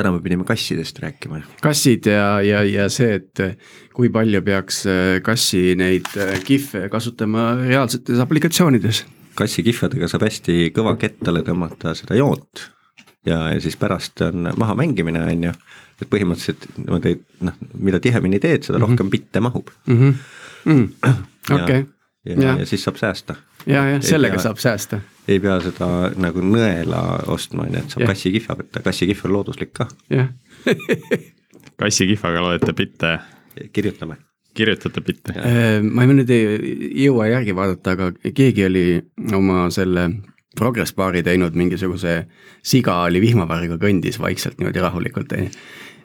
täna me pidime kassidest rääkima. kassid ja, ja, ja see, et kui palju peaks äh, kassi neid kihve kasutama reaalsetes aplikatsioonides. kassi kihvadega saab hästi kõva kettale tõmmata seda joont ja, ja siis pärast on maha mängimine, on ju, et põhimõtteliselt niimoodi noh, mida tihemini teed, seda mm -hmm. rohkem bitte mahub mm. -hmm. Mm -hmm. okei okay ja, ja., ja siis saab säästa. Ja, ja sellega pea, saab säästa. ei pea seda nagu nõela ostma, on ju, et saab kassikihva võtta, kassikihv on looduslik ka. jah kassikihvaga loete bitte? kirjutame. kirjutate bitte? Äh, ma nüüd ei jõua järgi vaadata, aga keegi oli oma selle Progress baari teinud mingisuguse siga oli vihmavarriga kõndis vaikselt niimoodi rahulikult, on ju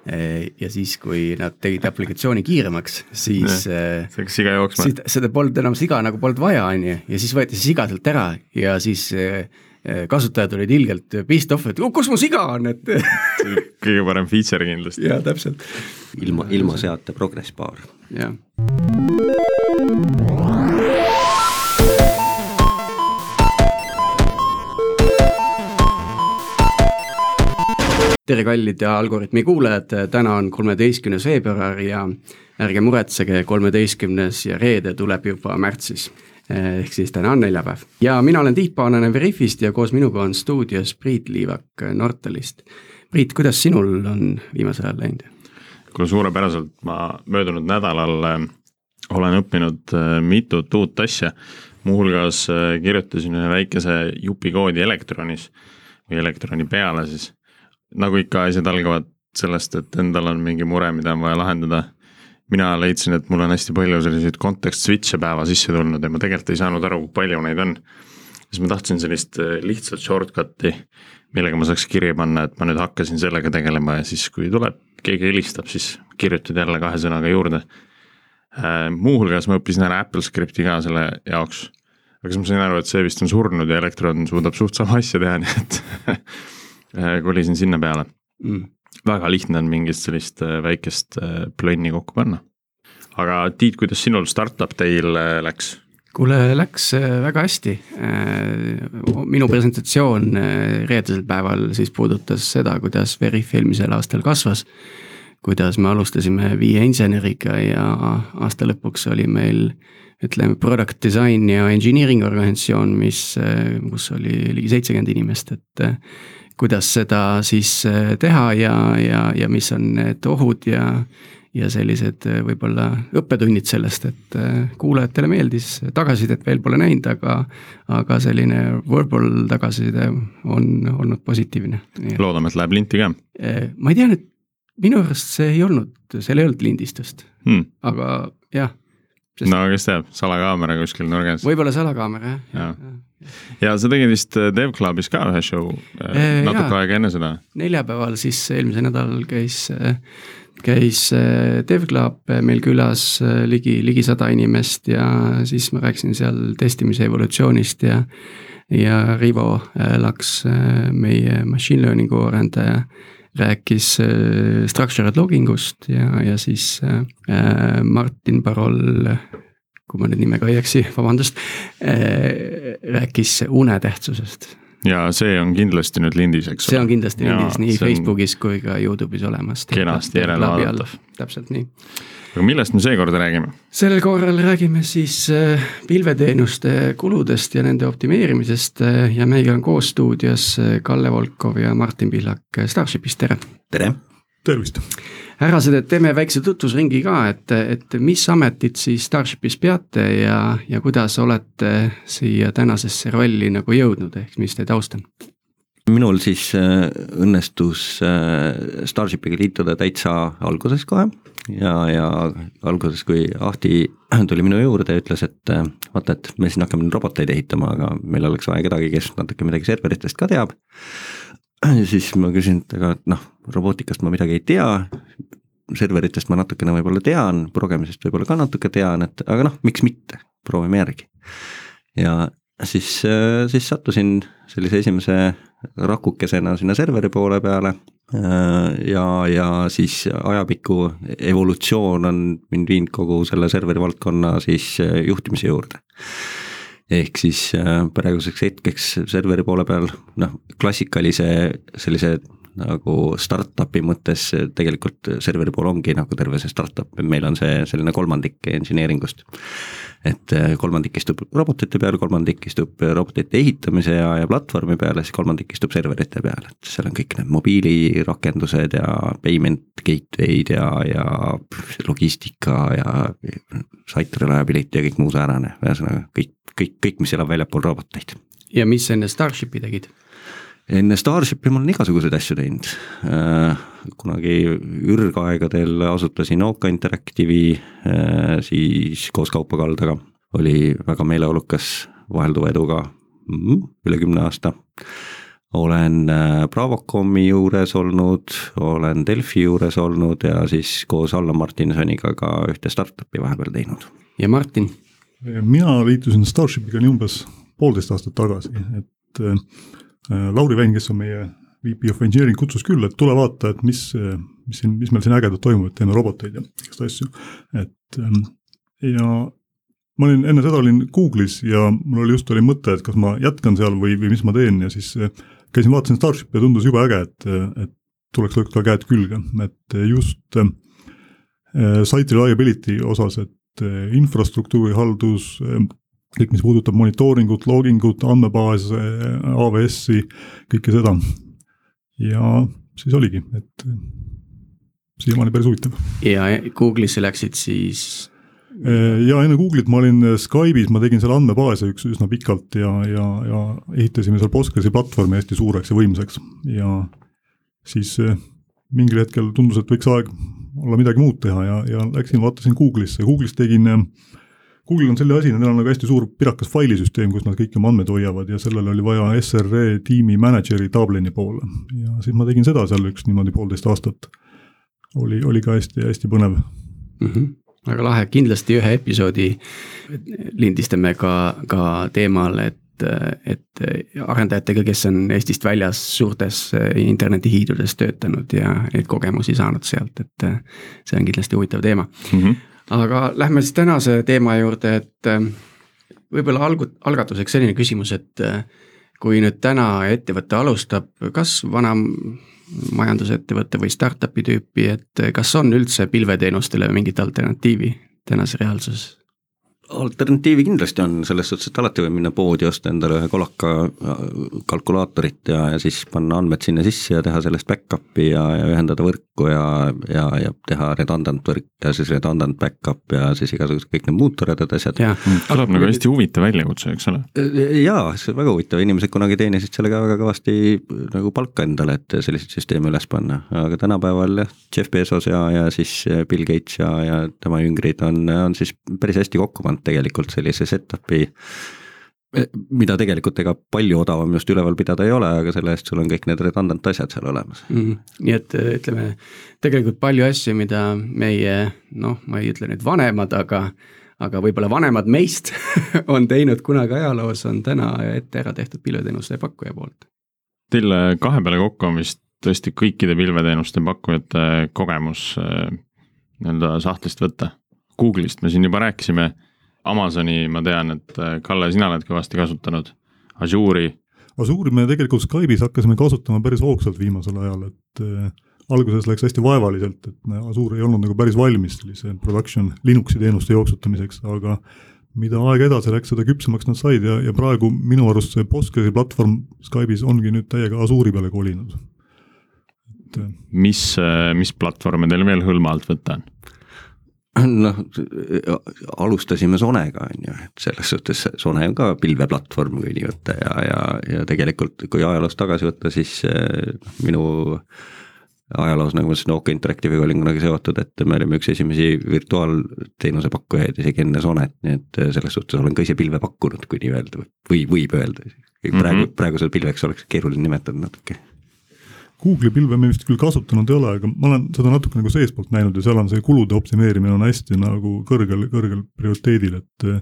ja siis, kui nad tegid aplikatsiooni kiiremaks, siis see hakkas siga jooksma. seda polnud enam siga nagu polnud vaja, on ju, ja siis võeti see siga sealt ära ja siis eh, eh, kasutajad olid ilgelt pissed off, et oh, kus mu siga on, et kõige parem feature kindlasti. jaa, täpselt. ilma, ilma seata progress baar. jah. Tere, kallid Algorütmi kuulajad, täna on kolmeteistkümnes veebruar ja ärge muretsege, kolmeteistkümnes ja reede tuleb juba märtsis. ehk siis täna on neljapäev ja mina olen Tiit Paananen Veriffist ja koos minuga on stuudios Priit Liivak Nortalist. Priit, kuidas sinul on viimasel ajal läinud? kuule, suurepäraselt, ma möödunud nädalal äh, olen õppinud äh, mitut uut asja, muuhulgas äh, kirjutasin ühe väikese jupikoodi elektronis või elektroni peale siis nagu ikka, asjad algavad sellest, et endal on mingi mure, mida on vaja lahendada. mina leidsin, et mul on hästi palju selliseid context switch'e päeva sisse tulnud ja ma tegelikult ei saanud aru, kui palju neid on. siis ma tahtsin sellist äh, lihtsat shortcut'i, millega ma saaks kirja panna, et ma nüüd hakkasin sellega tegelema ja siis, kui tuleb, keegi helistab, siis kirjutad jälle kahe sõnaga juurde. Äh, muuhulgas ma õppisin ära Apple Script'i ka selle jaoks. aga siis ma sain aru, et see vist on surnud ja Electron suudab suht sama asja teha, nii et kolisin sinna peale mm.. väga lihtne on mingit sellist äh, väikest äh, plönni kokku panna. aga Tiit, kuidas sinul startup teil läks? kuule, läks väga hästi. minu presentatsioon reedesel päeval siis puudutas seda, kuidas Veriff eelmisel aastal kasvas. kuidas me alustasime viie inseneriga ja aasta lõpuks oli meil ütleme, product design ja engineering organisatsioon, mis, kus oli ligi seitsekümmend inimest, et kuidas seda siis äh, teha ja, ja, ja mis on need ohud ja ja sellised äh, võib-olla õppetunnid sellest, et äh, kuulajatele meeldis, tagasisidet veel pole näinud, aga aga selline verbal tagasiside on olnud positiivne. loodame, et läheb linti ka. ma ei tea nüüd, minu arust see ei olnud, seal ei olnud lindistust hmm., aga jah Sest... no kes teab, salakaamera kuskil nurgas. võib-olla salakaamera jah ja. ja ja sa tegid vist äh, DevClubis ka ühe show äh, natuke jaa. aega enne seda. neljapäeval siis eelmisel nädalal käis, äh, käis DevClub meil külas ligi, ligi sada inimest ja siis ma rääkisin seal testimise evolutsioonist ja ja Rivo Laks, meie machine learning'u arendaja, rääkis structured logging ust ja, ja siis Martin Parol kui ma nüüd nimega ei eksi, vabandust, äh, rääkis une tähtsusest. ja see on kindlasti nüüd lindis, eks ole? see on kindlasti lindis nii Facebookis kui ka Youtube'is olemas. kenasti järele vaadatav. täpselt nii. Aga millest me seekord räägime? sellel korral räägime siis äh, pilveteenuste kuludest ja nende optimeerimisest äh, ja meiega on koos stuudios Kalle Volkov ja Martin Pihlak Starshipist, tere! tere! tervist! härrased, et teeme väikse tutvusringi ka, et, et mis ametit siis Starshipis peate ja, ja kuidas olete siia tänasesse rolli nagu jõudnud, ehk mis teie taust on? Minul siis äh, õnnestus äh, Starshipiga liituda täitsa alguses kohe. Ja, ja alguses, kui Ahti tuli minu juurde ja ütles, et äh, vaata, et me siin hakkame roboteid ehitama, aga meil oleks vaja kedagi, kes natuke midagi serveritest ka teab. Ja siis ma küsin, et aga noh, robootikast ma midagi ei tea, serveritest ma natukene võib-olla tean, progemisest võib-olla ka natuke tean, et aga noh, miks mitte, proovime järgi. ja siis, siis sattusin sellise esimese rakukesena sinna serveri poole peale. Ja, ja siis ajapikku evolutsioon on mind viinud kogu selle serveri valdkonna siis juhtimise juurde. Ehk siis äh, praeguseks hetkeks serveri poole peal noh, klassikalise sellise nagu startup'i mõttes tegelikult serveri pool ongi nagu terve see startup, meil on see selline kolmandik engineering'ust. Et äh, kolmandik istub robotite peal, kolmandik istub robotite ehitamise ja, ja platvormi peal ja siis kolmandik istub serverite peal, et seal on kõik need mobiilirakendused ja payment gateway'd ja, ja logistika ja site reliability ja kõik muu säärane, ühesõnaga kõik, kõik, kõik, mis elab väljapool roboteid. ja mis enne Starshipi tegid? Enne Starshipi ma olen igasuguseid asju teinud. Äh, kunagi ürgaegadel asutasin Oka Interactive'i, äh, siis koos Kaupo Kaldaga oli väga meeleolukas vahelduva eduga mm, üle kümne aasta. olen äh, Bravocomi juures olnud, olen Delfi juures olnud ja siis koos Allan Martinsoniga ka ühte startup'i vahepeal teinud. ja Martin? mina liitusin Starshipiga nii umbes poolteist aastat tagasi, et Lauri Vein, kes on meie VP of Engineering, kutsus küll, et tule vaata, et mis, mis siin, mis meil siin ägedat toimub, et teeme roboteid ja igast asju, et ähm, ja ma olin, enne seda olin Google'is ja mul oli just oli mõte, et kas ma jätkan seal või, või mis ma teen ja siis äh, käisin, vaatasin Starshipi ja tundus jube äge, et, et tuleks lõigata käed külge, et just äh, site reliability osas, et äh, infrastruktuuri haldus äh,, kõik, mis puudutab monitooringut, loogingut, andmebaase, AWS-i, kõike seda. ja siis oligi, et siiamaani päris huvitav. ja Google'isse läksid siis? ja enne Google'it ma olin Skype'is, ma tegin seal andmebaase üks üsna pikalt ja, ja, ja ehitasime seal Postgresi platvormi hästi suureks ja võimsaks ja siis eh, mingil hetkel tundus, et võiks aeg olla midagi muud teha ja, ja läksin, vaatasin Google'isse, Google'is tegin äh, Google'il on selline asi, neil on nagu hästi suur pirakas failisüsteem, kus nad kõiki oma andmeid hoiavad ja sellele oli vaja SRE tiimi mänedžeri Dublini poole. ja siis ma tegin seda seal üks niimoodi poolteist aastat. oli, oli ka hästi-hästi põnev mm. -hmm väga lahe, kindlasti ühe episoodi lindistame ka, ka teemal, et et arendajatega, kes on Eestist väljas suurtes internetihiidudes töötanud ja neid kogemusi saanud sealt, et see on kindlasti huvitav teema mm. -hmm aga lähme siis tänase teema juurde, et äh, võib-olla algu-, algatuseks selline küsimus, et äh, kui nüüd täna ettevõte alustab, kas vana majandusettevõtte või startup'i tüüpi, et äh, kas on üldse pilveteenustele mingit alternatiivi tänases reaalsuses? Alternatiivi kindlasti on, selles suhtes, et alati võib minna poodi, osta endale ühe kolaka äh, kalkulaatorit ja, ja siis panna andmed sinna sisse ja teha sellest back-up'i ja, ja ühendada võrku ja, ja, ja teha redundant võrk ja siis redundant back-up ja siis igasugused kõik need muud toredad asjad. kõlab nagu hästi huvitav väljakutse, eks ole? jaa, see on väga huvitav, inimesed kunagi teenisid sellega väga kõvasti nagu palka endale, et selliseid süsteeme üles panna, aga tänapäeval jah, Jeff Bezos ja, ja siis Bill Gates ja, ja tema jüngrid on, on siis päris hästi kokku pannud tegelikult sellise setup'i mida tegelikult ega palju odavam just üleval pidada ei ole, aga selle eest sul on kõik need redundant asjad seal olemas mm,. nii et ütleme, tegelikult palju asju, mida meie noh, ma ei ütle nüüd vanemad, aga aga võib-olla vanemad meist on teinud kunagi ajaloos, on täna ette ära tehtud pilveteenuste pakkuja poolt. Teil kahe peale kokku on vist tõesti kõikide pilveteenuste pakkujate kogemus äh, nii-öelda sahtlist võtta. Google'ist me siin juba rääkisime Amazoni ma tean, et äh, Kalle, sina oled kõvasti kasutanud, Azure'i. Azure'i me tegelikult Skype'is hakkasime kasutama päris hoogsalt viimasel ajal, et äh, alguses läks hästi vaevaliselt, et Azure ei olnud nagu päris valmis sellise production Linuxi teenuste jooksutamiseks, aga mida aeg edasi läks, seda küpsemaks nad said ja, ja praegu minu arust see Postgresi platvorm Skype'is ongi nüüd täiega Azure'i peale kolinud. Äh, mis, äh, mis platvorme teil veel hõlma alt võtta on? noh, alustasime Sonega, on ju, et selles suhtes Sone on ka pilveplatvorm, kui nii võtta ja, ja, ja tegelikult kui ajaloos tagasi võtta, siis noh, minu ajaloos, nagu ma ütlesin, OK Interactive'iga olin kunagi seotud, et me olime üks esimesi virtuaalteenuse pakkujaid isegi enne Sonet, nii et selles suhtes olen ka ise pilve pakkunud, kui nii öelda või võib öelda. praegu mm -hmm., praegusel pilveks oleks keeruline nimetada natuke Google'i pilve me vist küll kasutanud ei ole, aga ma olen seda natuke nagu seestpoolt näinud ja seal on see kulude optimeerimine on hästi nagu kõrgel, kõrgel prioriteedil, et eh,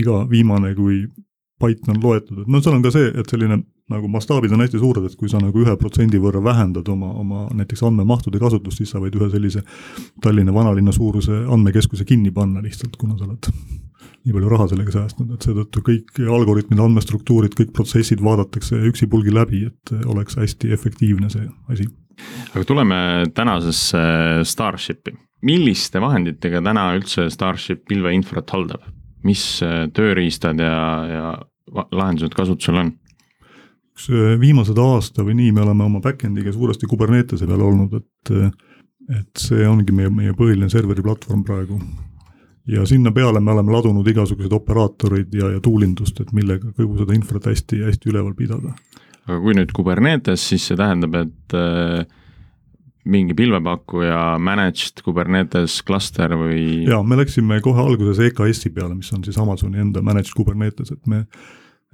iga viimane, kui Python on loetud, et noh, seal on ka see, et selline nagu mastaabid on hästi suured, et kui sa nagu ühe protsendi võrra vähendad oma, oma näiteks andmemahtude kasutust, siis sa võid ühe sellise Tallinna vanalinna suuruse andmekeskuse kinni panna lihtsalt, kuna sa oled nii palju raha sellega säästnud, et seetõttu kõik algoritmid, andmestruktuurid, kõik protsessid vaadatakse üksipulgi läbi, et oleks hästi efektiivne see asi aga tuleme tänasesse Starshipi, milliste vahenditega täna üldse Starship pilveinfrat haldab, mis äh, tööriistad ja, ja lahendused kasutusel on? üks äh, viimased aasta või nii me oleme oma back-end'iga suuresti Kubernetese peal olnud, et et see ongi meie, meie põhiline serveri platvorm praegu. Ja sinna peale me oleme ladunud igasuguseid operaatoreid ja, ja tuulindust, et millega kogu seda infrat hästi, hästi üleval pidada. aga kui nüüd Kubernetes, siis see tähendab, et äh, mingi pilvepakkuja managed Kubernetes klaster või? jaa, me läksime kohe alguses EKS-i peale, mis on siis Amazoni enda managed Kubernetes, et me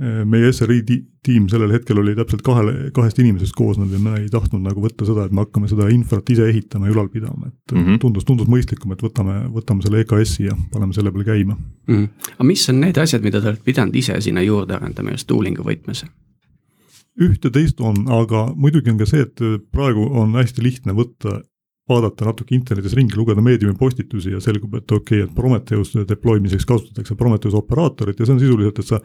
meie SRI tiim sellel hetkel oli täpselt kahele, kahest inimesest koosnev ja me ei tahtnud nagu võtta seda, et me hakkame seda infrat ise ehitama ja ülal pidama, et mm -hmm. tundus, tundus mõistlikum, et võtame, võtame selle EKS-i ja paneme selle peale käima mm. -hmm. aga mis on need asjad, mida te olete pidanud ise sinna juurde arendama just tooling'u võtmes? ühte-teist on, aga muidugi on ka see, et praegu on hästi lihtne võtta vaadata natuke internetis ringi, lugeda meediumi postitusi ja selgub, et okei okay,, et Prometheus deploy miseks kasutatakse Prometheus operaatorit ja see on sisuliselt, et sa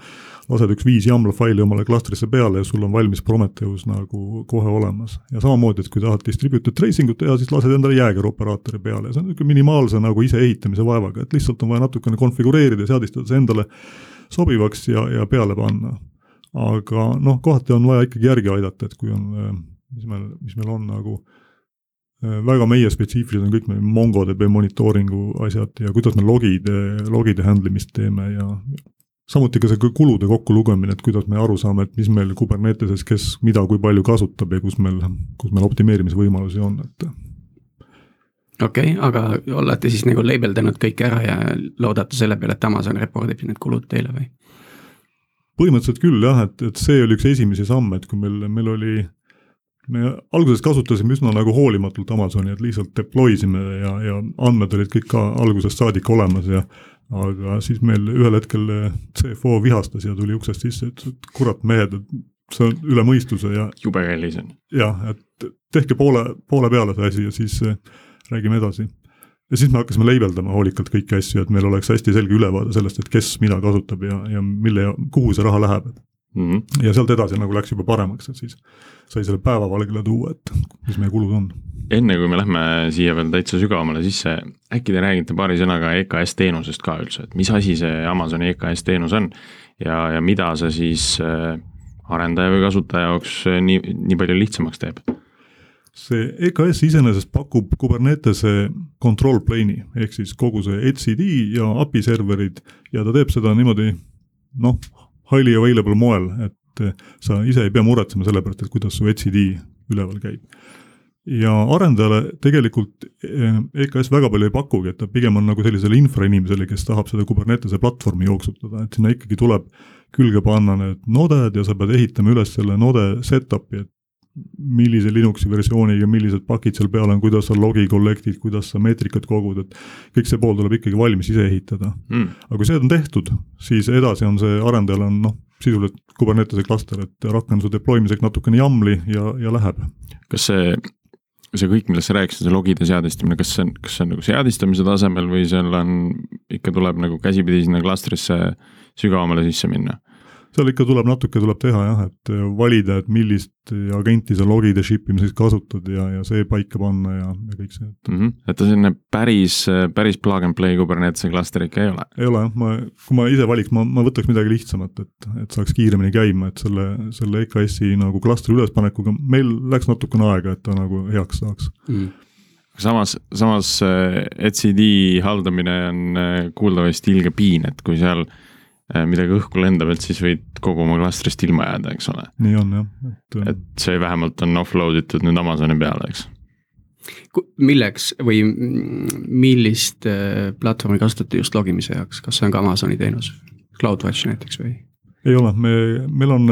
lased üks viis YAML faili omale klastrisse peale ja sul on valmis Prometheus nagu kohe olemas. ja samamoodi, et kui tahad distributed tracing ut teha, siis lased endale jääger operaatori peale ja see on niisugune minimaalse nagu iseehitamise vaevaga, et lihtsalt on vaja natukene konfigureerida, seadistada see endale sobivaks ja, ja peale panna. aga noh, kohati on vaja ikkagi järgi aidata, et kui on, mis meil, mis meil on nagu Äh, väga meie spetsiifilised on kõik meie MongoDB monitooringu asjad ja kuidas me logide, logide handle imist teeme ja samuti ka see kulude kokkulugemine, et kuidas me aru saame, et mis meil Kuberneteses, kes mida kui palju kasutab ja kus meil, kus meil optimeerimise võimalusi on, et. okei okay,, aga olete siis nagu labeldanud kõik ära ja loodate selle peale, et Amazon report ib need kulud teile või? põhimõtteliselt küll jah, et, et see oli üks esimesi samme, et kui meil, meil oli me alguses kasutasime üsna nagu hoolimatult Amazoni, et lihtsalt deploy sime ja, ja andmed olid kõik ka algusest saadik olemas ja aga siis meil ühel hetkel CFO vihastas ja tuli uksest sisse, ütles, et kurat, mehed, et see on üle mõistuse ja jube kallis on. jah, et tehke poole, poole peale see asi ja siis äh, räägime edasi. ja siis me hakkasime leibeldama hoolikalt kõiki asju, et meil oleks hästi selge ülevaade sellest, et kes mida kasutab ja, ja mille, kuhu see raha läheb mm. -hmm. ja sealt edasi nagu läks juba paremaks, et siis sai selle päevavalgele tuua, et mis meie kulud on. enne kui me lähme siia veel täitsa sügavamale sisse, äkki te räägite paari sõnaga EKS teenusest ka üldse, et mis asi see Amazoni EKS teenus on ja, ja mida see siis äh, arendaja või kasutaja jaoks äh, nii, nii palju lihtsamaks teeb? see EKS iseenesest pakub Kubernetese control plane'i ehk siis kogu see etcd ja API serverid ja ta teeb seda niimoodi noh, highly available moel, et eh, sa ise ei pea muretsema selle pärast, et kuidas su etcd üleval käib. ja arendajale tegelikult EKS eh, väga palju ei pakugi, et ta pigem on nagu sellisele infrainimesele, kes tahab seda Kubernetese platvormi jooksutada, et sinna ikkagi tuleb külge panna need noded ja sa pead ehitama üles selle node setup'i, et millise Linuxi versiooniga, millised pakid seal peal on, kuidas sa logi collect'id, kuidas sa meetrikat kogud, et kõik see pool tuleb ikkagi valmis ise ehitada mm.. aga kui see on tehtud, siis edasi on see arendajal on noh, sisuliselt Kubernetese klaster, et rakenduse deploy miseks natukene jamli ja, ja läheb. kas see, see kõik, millest sa rääkisid, see logide seadistamine, kas see on, kas see on nagu seadistamise tasemel või seal on, ikka tuleb nagu käsipidi sinna klastrisse sügavamale sisse minna? Seal ikka tuleb natuke tuleb teha jah, et äh, valida, et millist agenti sa logide ship imiseks kasutad ja, ja see paika panna ja, ja kõik see, et mm. -hmm. et ta selline päris, päris plug and play Kubernetese klaster ikka ei ole? ei ole jah, ma, kui ma ise valiks, ma, ma võtaks midagi lihtsamat, et, et saaks kiiremini käima, et selle, selle EKS-i nagu klastri ülespanekuga meil läks natukene aega, et ta nagu heaks saaks mm. samas, samas äh, etcd haldamine on äh, kuuldavasti ilge piin, et kui seal äh, Äh, midagi õhku lendab, et siis võid kogu oma klastrist ilma jääda, eks ole. nii on jah, et. et see vähemalt on offload itud nüüd Amazoni peale, eks. milleks või millist äh, platvormi kasutate just logimise jaoks, kas see on ka Amazoni teenus, CloudWatch näiteks või? ei ole, me, meil on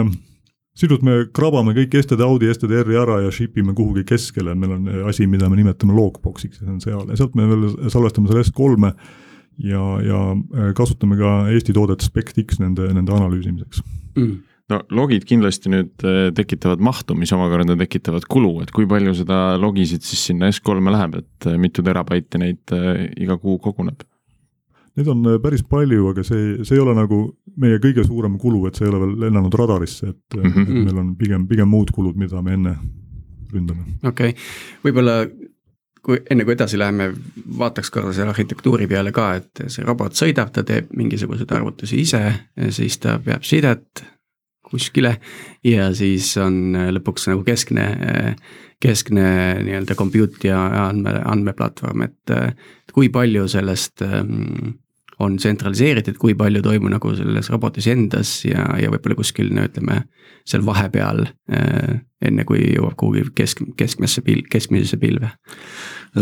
sisuliselt me krabame kõik STD Audi, STD-R-i ära ja ship ime kuhugi keskele, meil on asi, mida me nimetame logbox'iks ja see on seal ja sealt me veel salvestame selle S3-e ja, ja äh, kasutame ka Eesti toodet SpectX nende, nende analüüsimiseks mm no logid kindlasti nüüd äh, tekitavad mahtu, mis omakorda tekitavad kulu, et kui palju seda logisid siis sinna S3-e läheb, et äh, mitu terabaiti neid iga kuu koguneb? Neid on päris palju, aga see, see ei ole nagu meie kõige suurem kulu, et see ei ole veel lennanud radarisse, et mm, -hmm. et meil on pigem, pigem muud kulud, mida me enne ründame. okei okay., võib-olla kui enne kui edasi läheme, vaataks korra selle arhitektuuri peale ka, et see robot sõidab, ta teeb mingisuguseid arvutusi ise, siis ta peab sidet kuskile ja siis on lõpuks nagu keskne, keskne nii-öelda compute ja andme, andmeplatvorm, et kui palju sellest ähm, on tsentraliseeritud, kui palju toimub nagu selles robotis endas ja, ja võib-olla kuskil no ütleme, seal vahepeal äh, enne kui jõuab kuhugi kesk, keskmesse pil-, keskmisesse pilve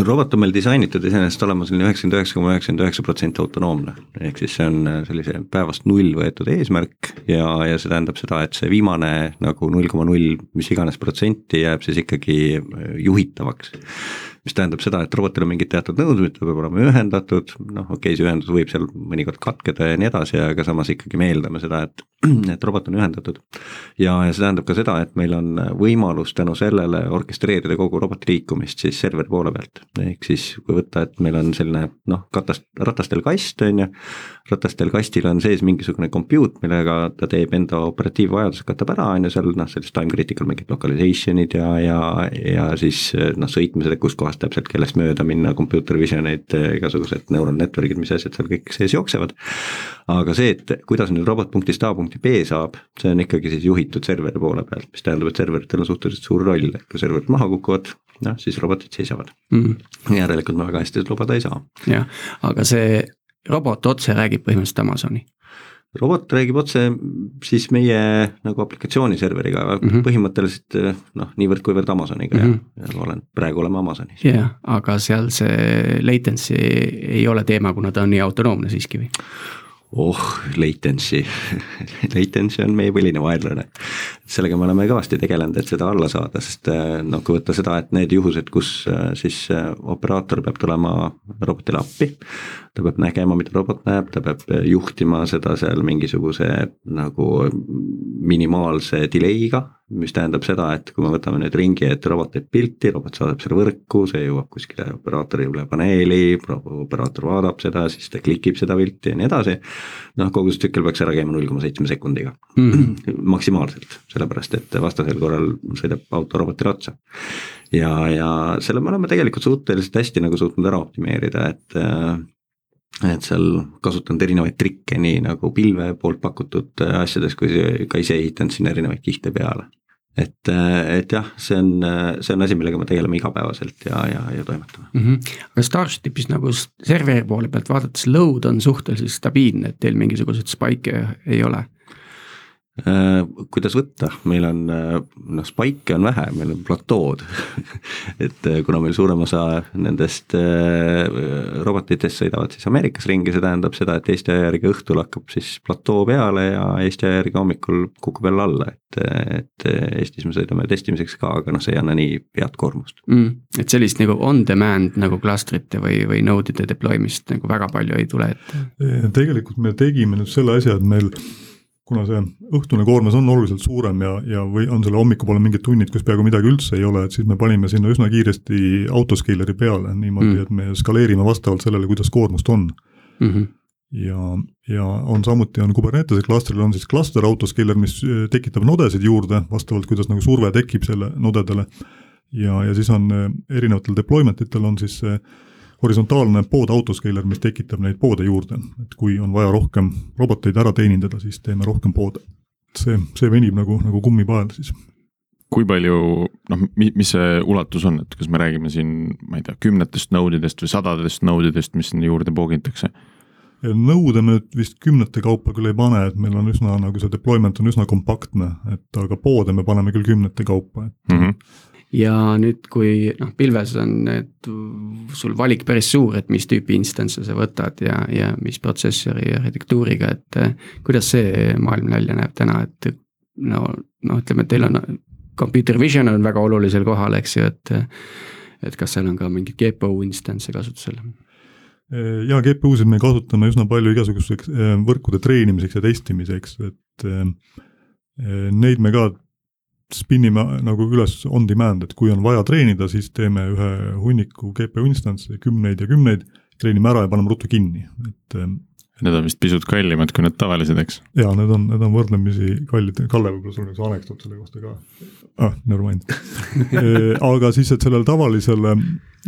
robot on meil disainitud iseenesest olema selline üheksakümmend üheksa koma üheksakümmend üheksa protsenti autonoomne. ehk siis see on äh, sellise päevast null võetud eesmärk ja, ja see tähendab seda, et see viimane nagu null koma null mis iganes protsenti jääb siis ikkagi äh, juhitavaks mis tähendab seda, et robotil on mingid teatud nõudmised, ta peab olema ühendatud, noh okei okay,, see ühendus võib seal mõnikord katkeda ja nii edasi, aga samas ikkagi me eeldame seda, et, et robot on ühendatud. ja, ja see tähendab ka seda, et meil on võimalus tänu sellele orkestreerida kogu roboti liikumist siis serveri poole pealt. ehk siis kui võtta, et meil on selline noh, katast, ratastel kast, on ju, ratastel kastil on sees mingisugune compute, millega ta teeb enda operatiivvajadused, katab ära, on ju, seal noh, sellist time critical mingid localization'id ja, ja, ja siis noh, sõitmised, kus kohas kohast täpselt, kellest mööda minna, computer vision'id, igasugused neural network'id, mis asjad seal kõik sees jooksevad. aga see, et kuidas nüüd robot punktist A punkti B saab, see on ikkagi siis juhitud serveri poole pealt, mis tähendab, et serveritel on suhteliselt suur roll, et kui serverid maha kukuvad, noh siis robotid seisavad mm. järelikult me väga hästi lubada ei saa. jah, aga see robot otse räägib põhimõtteliselt Amazoni robot räägib otse siis meie nagu aplikatsiooni serveriga mm -hmm. põhimõtteliselt noh, niivõrd-kuivõrd Amazoniga mm -hmm. ja, ja olen, praegu oleme Amazonis. jah yeah,, aga seal see latency ei ole teema, kuna ta on nii autonoomne siiski või? Oh, latency latency on meie põhiline vaenlane. sellega me oleme kõvasti tegelenud, et seda alla saada, sest noh, kui võtta seda, et need juhused, kus äh, siis äh, operaator peab tulema robotile appi, ta peab nägema, mida robot näeb, ta peab juhtima seda seal mingisuguse nagu minimaalse delay'ga, mis tähendab seda, et kui me võtame nüüd ringi, et robot teeb pilti, robot saadab selle võrku, see jõuab kuskile operaatori üle paneeli, operaator vaatab seda, siis ta klikib seda pilti ja nii edasi. noh, kogu see tsükkel peaks ära käima null koma seitsme sekundiga mm, -hmm. maksimaalselt, sellepärast et vastasel korral sõidab auto robotile otsa ja, ja selle me oleme tegelikult suhteliselt hästi nagu suutnud ära optimeerida, et et seal kasutanud erinevaid trikke, nii nagu pilve poolt pakutud äh, asjades, kui ka ise ehitanud sinna erinevaid kihte peale. Et, äh, et jah, see on, äh, see on asi, millega me tegeleme igapäevaselt ja, ja, ja toimetame mm. -hmm. aga Starshipis nagu serveri poole pealt vaadates load on suhteliselt stabiilne, et teil mingisuguseid spike'e ei ole kuidas võtta, meil on äh, noh, spike'e on vähe, meil on platood et äh, kuna meil suurem osa nendest robotitest sõidavad siis Ameerikas ringi, see tähendab seda, et Eesti aja järgi õhtul hakkab siis platoo peale ja Eesti aja järgi hommikul kukub jälle alla, et, et Eestis me sõidame testimiseks ka, aga noh, see ei anna nii head koormust mm,. et sellist nagu on demand nagu klastrite või, või node'ide deploymist nagu väga palju ei tule ette? tegelikult me tegime nüüd selle asja, et meil kuna see õhtune koormus on oluliselt suurem ja, ja või on selle hommikupoole mingid tunnid, kus peaaegu midagi üldse ei ole, et siis me panime sinna üsna kiiresti autoscaler'i peale niimoodi mm., et me skaleerime vastavalt sellele, kuidas koormust on mm. -hmm. ja, ja on samuti on Kubernetese klastril on siis cluster autoscaler, mis äh, tekitab nodesid juurde vastavalt, kuidas nagu surve tekib selle nodedele. ja, ja siis on äh, erinevatel deployment itel on siis see äh, horisontaalne pood autoscaler, mis tekitab neid poode juurde, et kui on vaja rohkem roboteid ära teenindada, siis teeme rohkem poode. see, see venib nagu, nagu kummipael siis. kui palju, noh, mis see ulatus on, et kas me räägime siin, ma ei tea, kümnetest node idest või sadadest node idest, mis sinna juurde poogitakse? nõude me vist kümnete kaupa küll ei pane, et meil on üsna nagu see deployment on üsna kompaktne, et aga poode me paneme küll kümnete kaupa, et mm. -hmm ja nüüd, kui noh, pilves on need, sul valik päris suur, et mis tüüpi instance'e sa võtad ja, ja mis protsessori arhitektuuriga, et eh, kuidas see maailm välja näeb täna, et no, noh, ütleme, et teil on computer vision on väga olulisel kohal, eks ju, et et kas seal on ka mingeid GPU instance'e kasutusel? jaa, GPU-sid me kasutame üsna palju igasuguseks eh, võrkude treenimiseks ja testimiseks, et eh, neid me ka spinnime nagu üles on demand, et kui on vaja treenida, siis teeme ühe hunniku GPU instance'e, kümneid ja kümneid, treenime ära ja paneme ruttu kinni, et Need on vist pisut kallimad kui need tavalised, eks? jaa, need on, need on võrdlemisi kallid, Kalle, võib-olla sul on üks anekdoot selle kohta ka? ah, never mind aga siis, et sellele tavalisele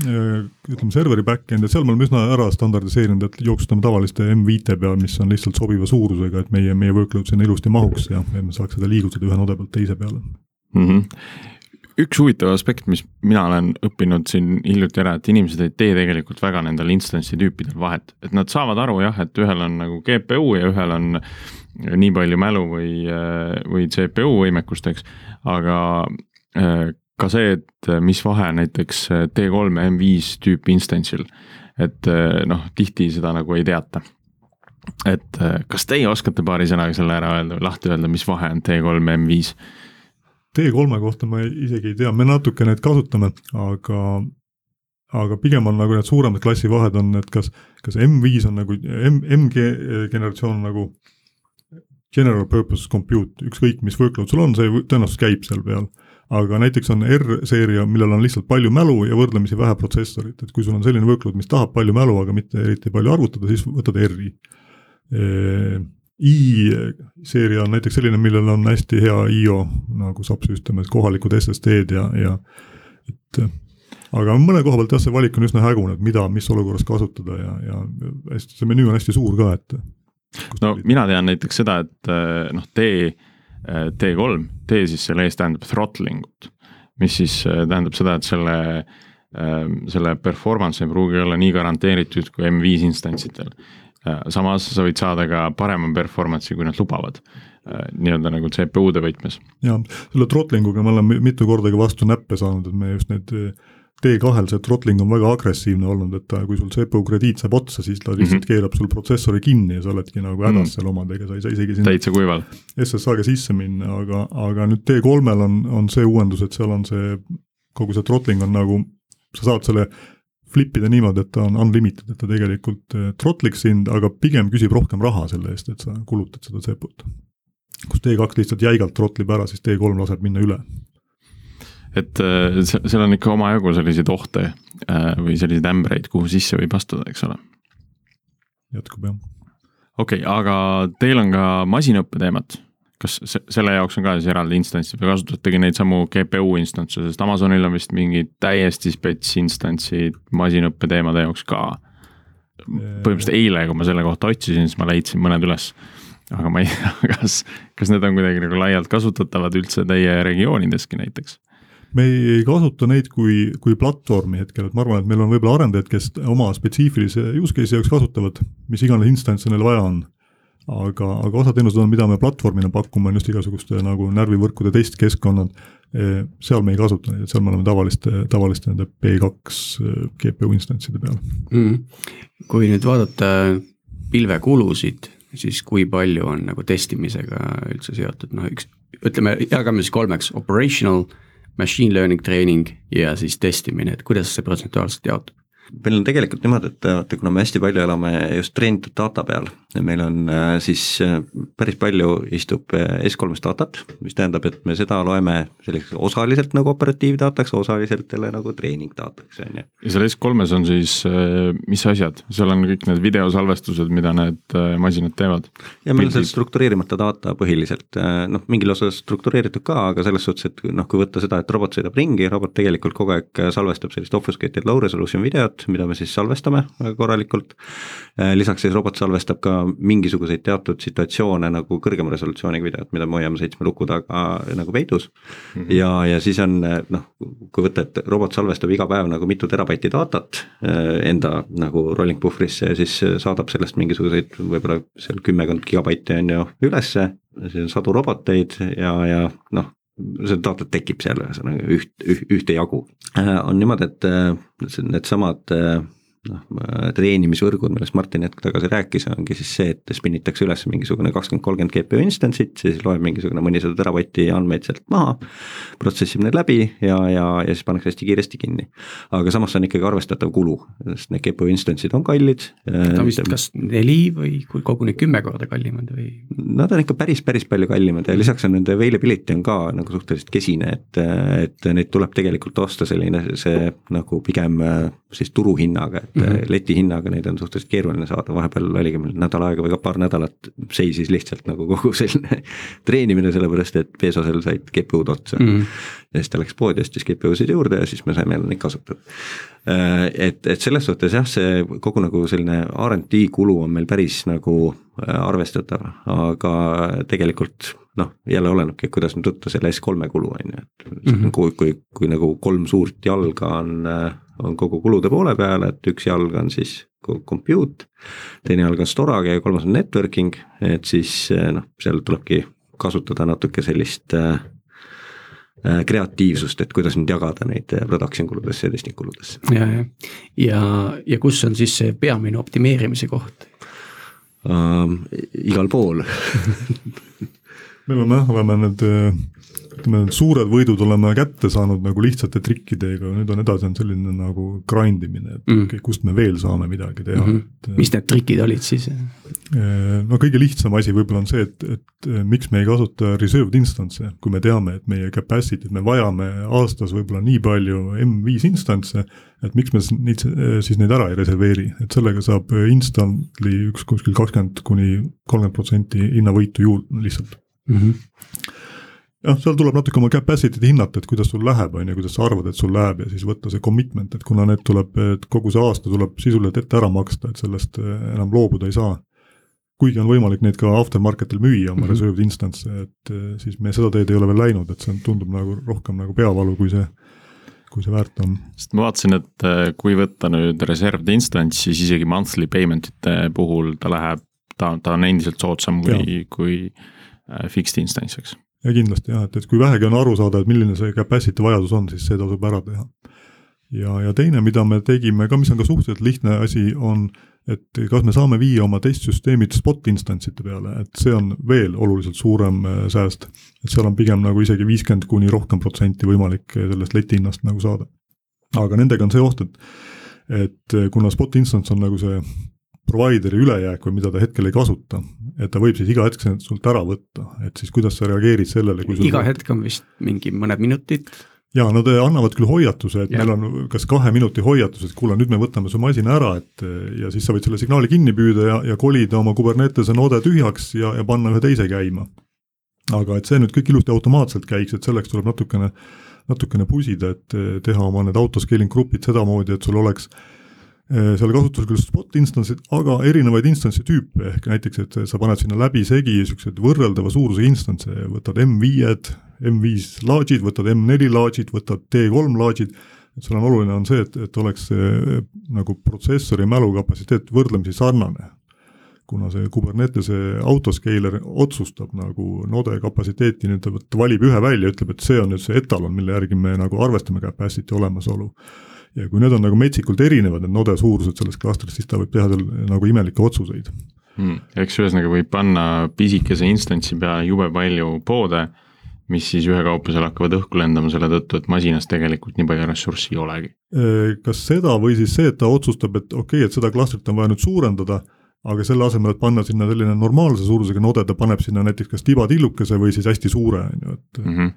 ütleme, serveri back-end, et seal me oleme üsna ära standardiseerinud, et jooksutame tavaliste M5 peal, mis on lihtsalt sobiva suurusega, et meie, meie workload sinna ilusti mahuks ja me saaks seda liigutada ühe node pealt teise peale mm. -hmm üks huvitav aspekt, mis mina olen õppinud siin hiljuti ära, et inimesed ei tee tegelikult väga nendel instance'i tüüpidel vahet, et nad saavad aru jah, et ühel on nagu GPU ja ühel on nii palju mälu või, või CPU võimekust, eks, aga äh, ka see, et mis vahe näiteks T3 ja M5 tüüpi instance'il, et äh, noh, tihti seda nagu ei teata et äh, kas teie oskate paari sõnaga selle ära öelda või lahti öelda, mis vahe on T3 ja M5? T3 kohta ma isegi ei tea, me natuke neid kasutame, aga aga pigem on nagu need suuremad klassivahed on, et kas, kas M5 on nagu M, MG generatsioon nagu general purpose compute, ükskõik mis workload sul on, see tõenäoliselt käib seal peal. aga näiteks on R-seeria, millel on lihtsalt palju mälu ja võrdlemisi vähe protsessorit, et kui sul on selline workload, mis tahab palju mälu, aga mitte eriti palju arvutada, siis võtad R-i i-seeria on näiteks selline, millel on hästi hea IO nagu subsüsteem, et kohalikud SSD-d ja, ja et aga mõne koha pealt jah, see valik on üsna hägune, et mida, mis olukorras kasutada ja, ja hästi, see menüü on hästi suur ka, et. no mina tean näiteks seda, et noh, T, T3, T siis selle eest tähendab throttling ut, mis siis tähendab seda, et selle selle performance ei pruugi olla nii garanteeritud kui M5 instants itel Äh, samas sa võid saada ka parema performance'i, kui nad lubavad äh, nii-öelda nagu CPU-de võtmes. ja selle throttling uga me oleme mitu korda ka vastu näppe saanud, et me just need T2-l see throttling on väga agressiivne olnud, et kui sul CPU krediit saab otsa, siis ta lihtsalt mm -hmm. keerab sul protsessori kinni ja sa oledki nagu hädas mm -hmm. seal omadega, sa ei saa isegi sinna täitsa kuival. SSH-ga sisse minna, aga, aga nüüd T3-l on, on see uuendus, et seal on see, kogu see throttling on nagu, sa saad selle flip ida niimoodi, et ta on unlimited, et ta tegelikult eh, trottliks sind, aga pigem küsib rohkem raha selle eest, et sa kulutad seda CPU-t. kus T2 lihtsalt jäigalt trottlib ära, siis T3 laseb minna üle. et eh, seal on ikka omajagu selliseid ohte eh, või selliseid ämbreid, kuhu sisse võib astuda, eks ole. jätkub jah. okei okay,, aga teil on ka masinõppe teemat kas selle jaoks on ka siis eraldi instantsid või kasutategi neid samu GPU instantse, sest Amazonil on vist mingid täiesti spets instantsid masinõppe teemade jaoks ka. põhimõtteliselt eile, kui ma selle kohta otsisin, siis ma leidsin mõned üles. aga ma ei tea, kas, kas need on kuidagi nagu laialt kasutatavad üldse teie regioonideski näiteks? me ei kasuta neid kui, kui platvormi hetkel, et ma arvan, et meil on võib-olla arendajad, kes oma spetsiifilise use case'i jaoks kasutavad, mis iganes instantse neil vaja on aga, aga osa teenused on, mida me platvormina pakume, on just igasuguste nagu närvivõrkude testkeskkonnad, e, seal me ei kasuta neid, et seal me oleme tavaliste, tavaliste nende P2 e, GPU instantside peal. Mm.. kui nüüd vaadata pilvekulusid, siis kui palju on nagu testimisega üldse seotud, noh üks, ütleme, jagame siis kolmeks, operational, machine learning training ja siis testimine, et kuidas see protsentuaalselt jaotub? Meil on tegelikult niimoodi, et vaata, kuna me hästi palju elame just treenitud data peal, meil on äh, siis äh, päris palju istub äh, S3-s datat, mis tähendab, et me seda loeme selliseks osaliselt nagu operatiivdataks, osaliselt jälle nagu treening dataks, on ju. ja seal S3-s on siis mis asjad, seal on kõik need videosalvestused, mida need masinad teevad? ja meil on seal struktureerimata data põhiliselt, noh, mingil osas struktureeritud ka, aga selles suhtes, et noh, kui võtta seda, et robot sõidab ringi, robot tegelikult kogu aeg salvestab sellist obfuscated low resolution videot, videot, mida me siis salvestame väga korralikult. Äh, lisaks siis robot salvestab ka mingisuguseid teatud situatsioone nagu kõrgema resolutsiooniga videot, mida me hoiame seitsme luku taga nagu peidus mm. -hmm. ja, ja siis on noh, kui võtta, et robot salvestab iga päev nagu mitu terabaiti datat äh, enda nagu rolling puhvrisse ja siis saadab sellest mingisuguseid võib-olla seal kümmekond gigabaiti on ju ülesse, siis on sadu roboteid ja, ja noh, see data tekib seal ühesõnaga üht, üht, ühte jagu. Äh, on niimoodi, et äh, needsamad äh, noh, treenimisvõrgud, millest Martin hetk tagasi rääkis, ongi siis see, et spinnitakse üles mingisugune kakskümmend, kolmkümmend GPU instance'it, siis loeb mingisugune mõnisada teravatti andmeid sealt maha, protsessib need läbi ja, ja, ja siis pannakse hästi kiiresti kinni. aga samas see on ikkagi arvestatav kulu, sest need GPU instance'id on kallid. Nad on vist kas neli või koguni kümme korda kallimad või? Nad on ikka päris, päris palju kallimad ja lisaks on nende availability on ka nagu suhteliselt kesine, et, et neid tuleb tegelikult osta selline see nagu pigem siis turuhinnaga, et mm -hmm. leti hinnaga neid on suhteliselt keeruline saada, vahepeal oligi meil nädal aega või ka paar nädalat seisis lihtsalt nagu kogu selline treenimine, sellepärast et peesosel said GPU-d otsa mm. -hmm. ja siis ta läks poodi, ostis GPU-sid juurde ja siis me saime neid kasutada. Äh, et, et selles suhtes jah, see kogu nagu selline RD kulu on meil päris nagu arvestatav, aga tegelikult noh, jälle olenebki, kuidas nüüd võtta selle S3-e kulu, on ju, et mm -hmm. kui, kui, kui nagu kolm suurt jalga on, on kogu kulude poole peal, et üks jalg on siis compute, teine jalg on storage ja kolmas on networking, et siis noh, seal tulebki kasutada natuke sellist äh, kreatiivsust, et kuidas nüüd jagada neid production kuludesse ja testing kuludesse. ja, ja, ja, ja kus on siis see peamine optimeerimise koht uh,? igal pool me oleme jah, oleme need ütleme, suured võidud oleme kätte saanud nagu lihtsate trikkidega, nüüd on edasi on selline nagu grind imine, et mm. kust me veel saame midagi teha mm. -hmm. mis need trikid olid siis? no kõige lihtsam asi võib-olla on see, et, et miks me ei kasuta reserved instance'e, kui me teame, et meie capacity't me vajame aastas võib-olla nii palju M5 instance'e, et miks me neid, siis neid ära ei reserveeri, et sellega saab instantly üks kuskil kakskümmend kuni kolmkümmend protsenti hinnavõitu juurde lihtsalt mm. -hmm. Jah, seal tuleb natuke oma capacity'd hinnata, et kuidas sul läheb, on ju, kuidas sa arvad, et sul läheb ja siis võtta see commitment, et kuna need tuleb, et kogu see aasta tuleb sisuliselt ette ära maksta, et sellest eh, enam loobuda ei saa. kuigi on võimalik neid ka aftermarket'il müüa, oma mm -hmm. reserved instance, et eh, siis me seda teed ei ole veel läinud, et see tundub nagu rohkem nagu peavalu, kui see kui see väärt on. sest ma vaatasin, et eh, kui võtta nüüd reserved instance, siis isegi monthly payment ite puhul ta läheb, ta, ta on endiselt soodsam kui, kui fixed instance, eks. Ja kindlasti jah, et, et kui vähegi on aru saada, et milline see capacity vajadus on, siis see tasub ära teha. ja, ja teine, mida me tegime ka, mis on ka suhteliselt lihtne asi, on et kas me saame viia oma testsüsteemid spot instance'ite peale, et see on veel oluliselt suurem äh, sääst. et seal on pigem nagu isegi viiskümmend kuni rohkem protsenti võimalik äh, sellest leti hinnast nagu saada. aga nendega on see oht, et et kuna spot instance on nagu see provider'i ülejääk või mida ta hetkel ei kasuta, et ta võib siis iga hetk sult ära võtta, et siis kuidas sa reageerid sellele, kui sul iga hetk on vist mingi mõned minutid? jaa, nad annavad küll hoiatuse, et ja. meil on kas kahe minuti hoiatus, et kuule, nüüd me võtame su masina ära, et ja siis sa võid selle signaali kinni püüda ja, ja kolida oma Kubernetese node tühjaks ja, ja panna ühe teise käima. aga et see nüüd kõik ilusti automaatselt käiks, et selleks tuleb natukene, natukene pusida, et teha oma need autoscaling grupid sedamoodi, et sul oleks Äh, seal kasutusel küll spot instance'id, aga erinevaid instance'i tüüpe, ehk näiteks, et sa paned sinna läbisegi niisugused võrreldava suurusega instance'e, võtad M5-ed, M5 large'id, võtad M4 large'id, võtad T3 large'id, et sul on oluline, on see, et, et oleks see nagu protsessori mälukapatsiteet võrdlemisi sarnane. kuna see Kubernetese autoscaler otsustab nagu node kapatsiteeti, nüüd ta valib ühe välja, ütleb, et see on nüüd see etalon, mille järgi me nagu arvestame capacity olemasolu ja kui need on nagu metsikult erinevad, need node suurused selles klastris, siis ta võib teha seal nagu imelikke otsuseid. Hmm.. eks ühesõnaga võib panna pisikese instantsi peale jube palju poode, mis siis ühekaupa seal hakkavad õhku lendama selle tõttu, et masinas tegelikult nii palju ressurssi ei olegi. kas seda või siis see, et ta otsustab, et okei okay,, et seda klastrit on vaja nüüd suurendada, aga selle asemel, et panna sinna selline normaalse suurusega node, ta paneb sinna näiteks kas tibatillukese või siis hästi suure, on ju, et mm -hmm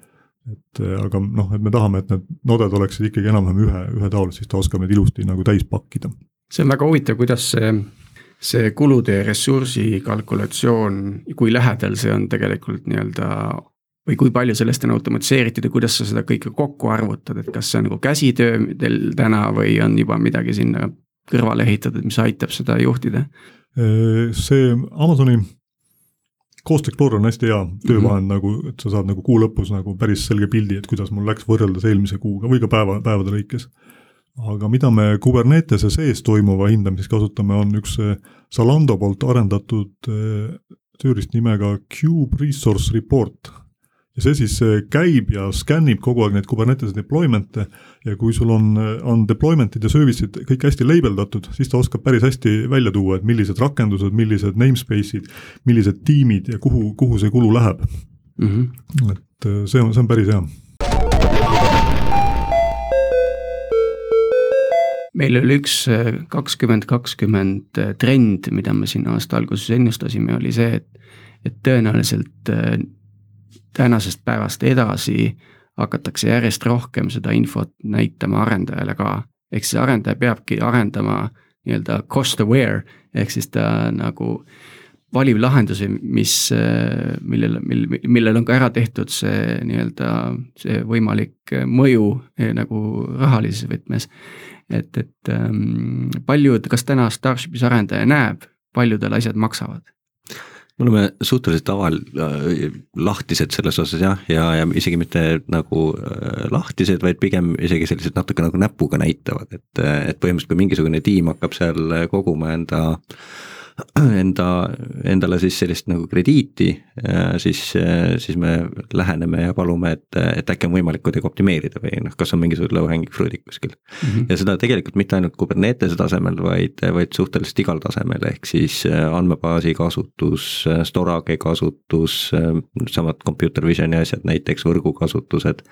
et äh, aga noh, et me tahame, et need noded oleksid ikkagi enam-vähem ühe, ühetaolised, siis ta oskab neid ilusti nagu täis pakkida. see on väga huvitav, kuidas see, see kulude ja ressursi kalkulatsioon, kui lähedal see on tegelikult nii-öelda või kui palju sellest on automatiseeritud ja kuidas sa seda kõike kokku arvutad, et kas see on nagu käsitöö teil täna või on juba midagi sinna kõrvale ehitatud, mis aitab seda juhtida? Äh, see Amazoni Explorer on hästi hea töövahend mm -hmm. nagu, et sa saad nagu kuu lõpus nagu päris selge pildi, et kuidas mul läks võrreldes eelmise kuuga või ka päeva, päevade lõikes. aga mida me Kubernetese sees toimuva hindamiseks kasutame, on üks Zalando poolt arendatud eh, tööriist nimega Cube Resource Report ja see siis käib ja skännib kogu aeg neid Kubernetese deployment'e ja kui sul on, on deployment'id ja service'id kõik hästi labeldatud, siis ta oskab päris hästi välja tuua, et millised rakendused, millised namespace'id, millised tiimid ja kuhu, kuhu see kulu läheb mm. -hmm. et äh, see on, see on päris hea meil oli üks äh, kakskümmend kakskümmend äh, trend, mida me siin aasta alguses ennustasime, oli see, et, et tõenäoliselt tänasest päevast edasi hakatakse järjest rohkem seda infot näitama arendajale ka. ehk siis arendaja peabki arendama nii-öelda cost aware ehk siis ta nagu valib lahendusi, mis, millel, mil, millel on ka ära tehtud see nii-öelda see võimalik mõju eh, nagu rahalises võtmes. et, et ähm, paljud, kas täna Starshipis arendaja näeb, palju tal asjad maksavad? Me oleme suhteliselt aval- äh,, lahtised selles osas jah, ja, ja isegi mitte nagu äh, lahtised, vaid pigem isegi sellised natuke nagu näpuga näitavad, et, et põhimõtteliselt kui mingisugune tiim hakkab seal koguma enda äh, enda, endale siis sellist nagu krediiti, siis, siis me läheneme ja palume, et, et äkki on võimalik kuidagi optimeerida või noh, kas on mingisugune low hanging fruit'id kuskil mm. -hmm. ja seda tegelikult mitte ainult Kubernetese tasemel, vaid, vaid suhteliselt igal tasemel, ehk siis andmebaasi kasutus, Storage kasutus, samad computer vision'i asjad, näiteks võrgukasutused.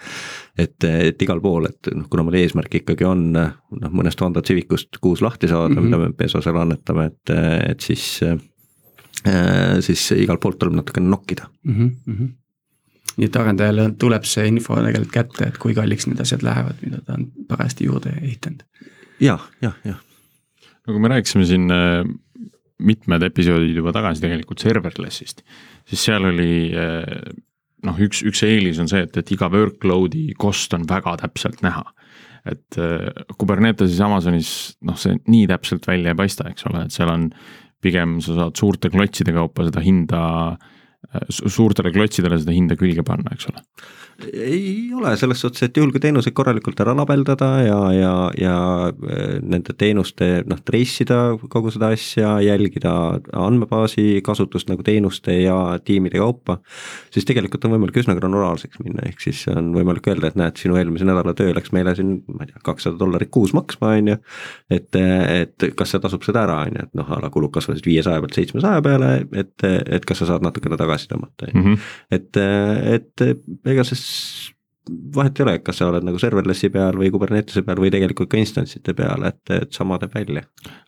Et, et igal pool, et noh, kuna meil eesmärk ikkagi on noh, mõnest Honda Civicust kuus lahti saada mm, -hmm. mida me pesosele annetame, et, et siis siis, äh, siis igalt poolt tuleb natukene nokkida mm. -hmm. nii et arendajale tuleb see info tegelikult kätte, et kui kalliks need asjad lähevad, mida ta on parajasti juurde ehitanud ja,. jah, jah, jah. no kui me rääkisime siin äh, mitmed episoodid juba tagasi tegelikult serverless'ist, siis seal oli äh, noh, üks, üks eelis on see, et, et iga workload'i cost on väga täpselt näha. Et Kubernetesis Amazonis noh, see nii täpselt välja ei paista, eks ole, et seal on pigem sa saad suurte klotside kaupa seda hinda, suurtele klotsidele seda hinda külge panna, eks ole ei ole, selles suhtes, et juhul kui teenuseid korralikult ära labeldada ja, ja, ja äh, nende teenuste noh, trace ida kogu seda asja, jälgida andmebaasi kasutust nagu teenuste ja tiimide kaupa, siis tegelikult on võimalik üsna granulaarseks minna, ehk siis on võimalik öelda, et näed, sinu eelmise nädala töö läks meile siin, ma ei tea, kakssada dollarit kuus maksma, on ju. et, et kas see tasub seda ära, on ju, et noh, a la kulud kasvasid viiesaja pealt seitsmesaja peale, et, et kas sa saad natukene tagasi tõmmata, on ju. Mhm. et, et ega see vahet ei ole, kas sa oled nagu serverless'i peal või Kubernetese peal või tegelikult ka instantsite peal, et, et sama teeb välja.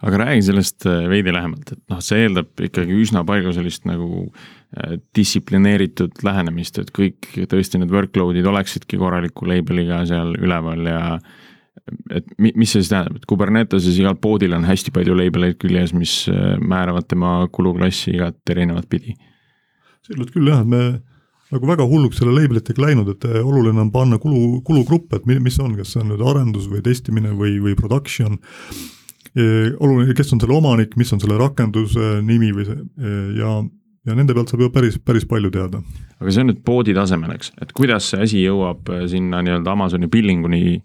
aga räägi sellest äh, veidi lähemalt, et noh, see eeldab ikkagi üsna palju sellist nagu äh, distsiplineeritud lähenemist, et kõik tõesti need workload'id oleksidki korraliku label'iga seal üleval ja et mis see siis tähendab, et Kuberneteses igal poodil on hästi palju label eid küljes, mis äh, määravad tema kuluklassi igat erinevat pidi. selgelt küll jah, me nagu väga hulluks selle label itega läinud, et eh, oluline on panna kulu, kulugrupp, et mis on, kas see on nüüd arendus või testimine või, või production. Eh, oluline, kes on selle omanik, mis on selle rakenduse nimi või see eh, ja, ja nende pealt saab ju päris, päris palju teada. aga see on nüüd poodi tasemel, eks, et kuidas see asi jõuab sinna nii-öelda Amazoni billinguni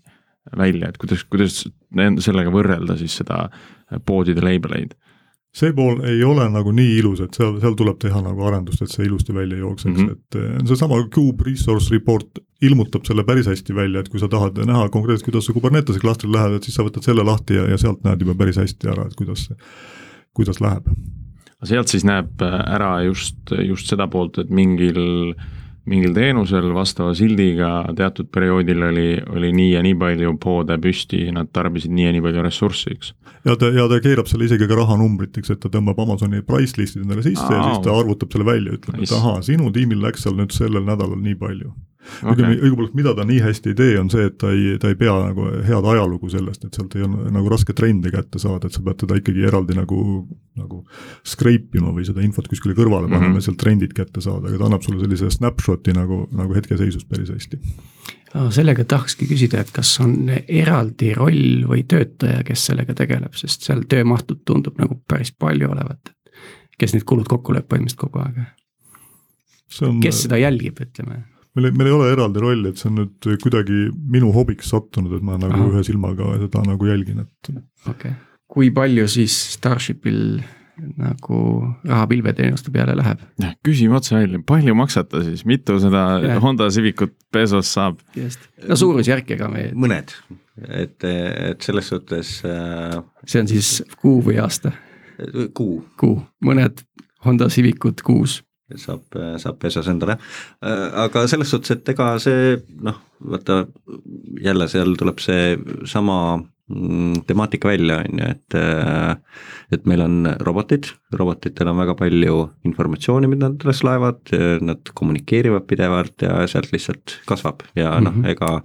välja, et kuidas, kuidas sellega võrrelda siis seda poodide label eid see pool ei ole nagu nii ilus, et seal, seal tuleb teha nagu arendust, et see ilusti välja jookseks mm, -hmm. et eh, seesama Cube Resource Report ilmutab selle päris hästi välja, et kui sa tahad näha konkreetselt, kuidas sa Kubernetese klastril lähed, et siis sa võtad selle lahti ja, ja sealt näed juba päris hästi ära, et kuidas, kuidas läheb. sealt siis näeb ära just, just seda poolt, et mingil mingil teenusel vastava sildiga teatud perioodil oli, oli nii ja nii palju poode püsti, nad tarbisid nii ja nii palju ressurssi, eks. ja ta, ja ta keerab selle isegi ka rahanumbriteks, et ta tõmbab Amazoni price list'id endale sisse Aa, ja siis ta arvutab selle välja, ütleb, et ahaa, sinu tiimil läks seal nüüd sellel nädalal nii palju okay.. õigupoolest, mida ta nii hästi ei tee, on see, et ta ei, ta ei pea nagu head ajalugu sellest, et sealt ei ole nagu raske trendi kätte saada, et sa pead teda ikkagi eraldi nagu, nagu scrape ima või seda infot kuskile kõrvale panema mm -hmm. ja sealt trendid kätte saada, aga ta annab sulle sellise snapshot'i nagu, nagu hetkeseisust päris hästi sellega tahakski küsida, et kas on eraldi roll või töötaja, kes sellega tegeleb, sest seal töömahtud tundub nagu päris palju olevat. kes need kulud kokku lööb põhimõtteliselt kogu aeg? On... kes seda jälgib, ütleme? Meil ei, meil ei ole eraldi rolli, et see on nüüd kuidagi minu hobiks sattunud, et ma nagu Aha. ühe silmaga seda nagu jälgin, et. okei okay., kui palju siis Starshipil nagu raha pilveteenuste peale läheb? küsime otse välja, palju maksad ta siis, mitu seda ja. Honda Civicut pesos saab? just, no suurusjärk, ega me. mõned, et, et selles suhtes äh.... see on siis kuu või aasta? kuu. kuu, mõned Honda Civicut kuus saab, saab pesas endale. aga selles suhtes, et ega see noh, vaata jälle seal tuleb see sama mm, temaatika välja, on ju, et et meil on robotid, robotitel on väga palju informatsiooni, mida nad üles laevad, nad kommunikeerivad pidevalt ja sealt lihtsalt kasvab ja mm -hmm. noh,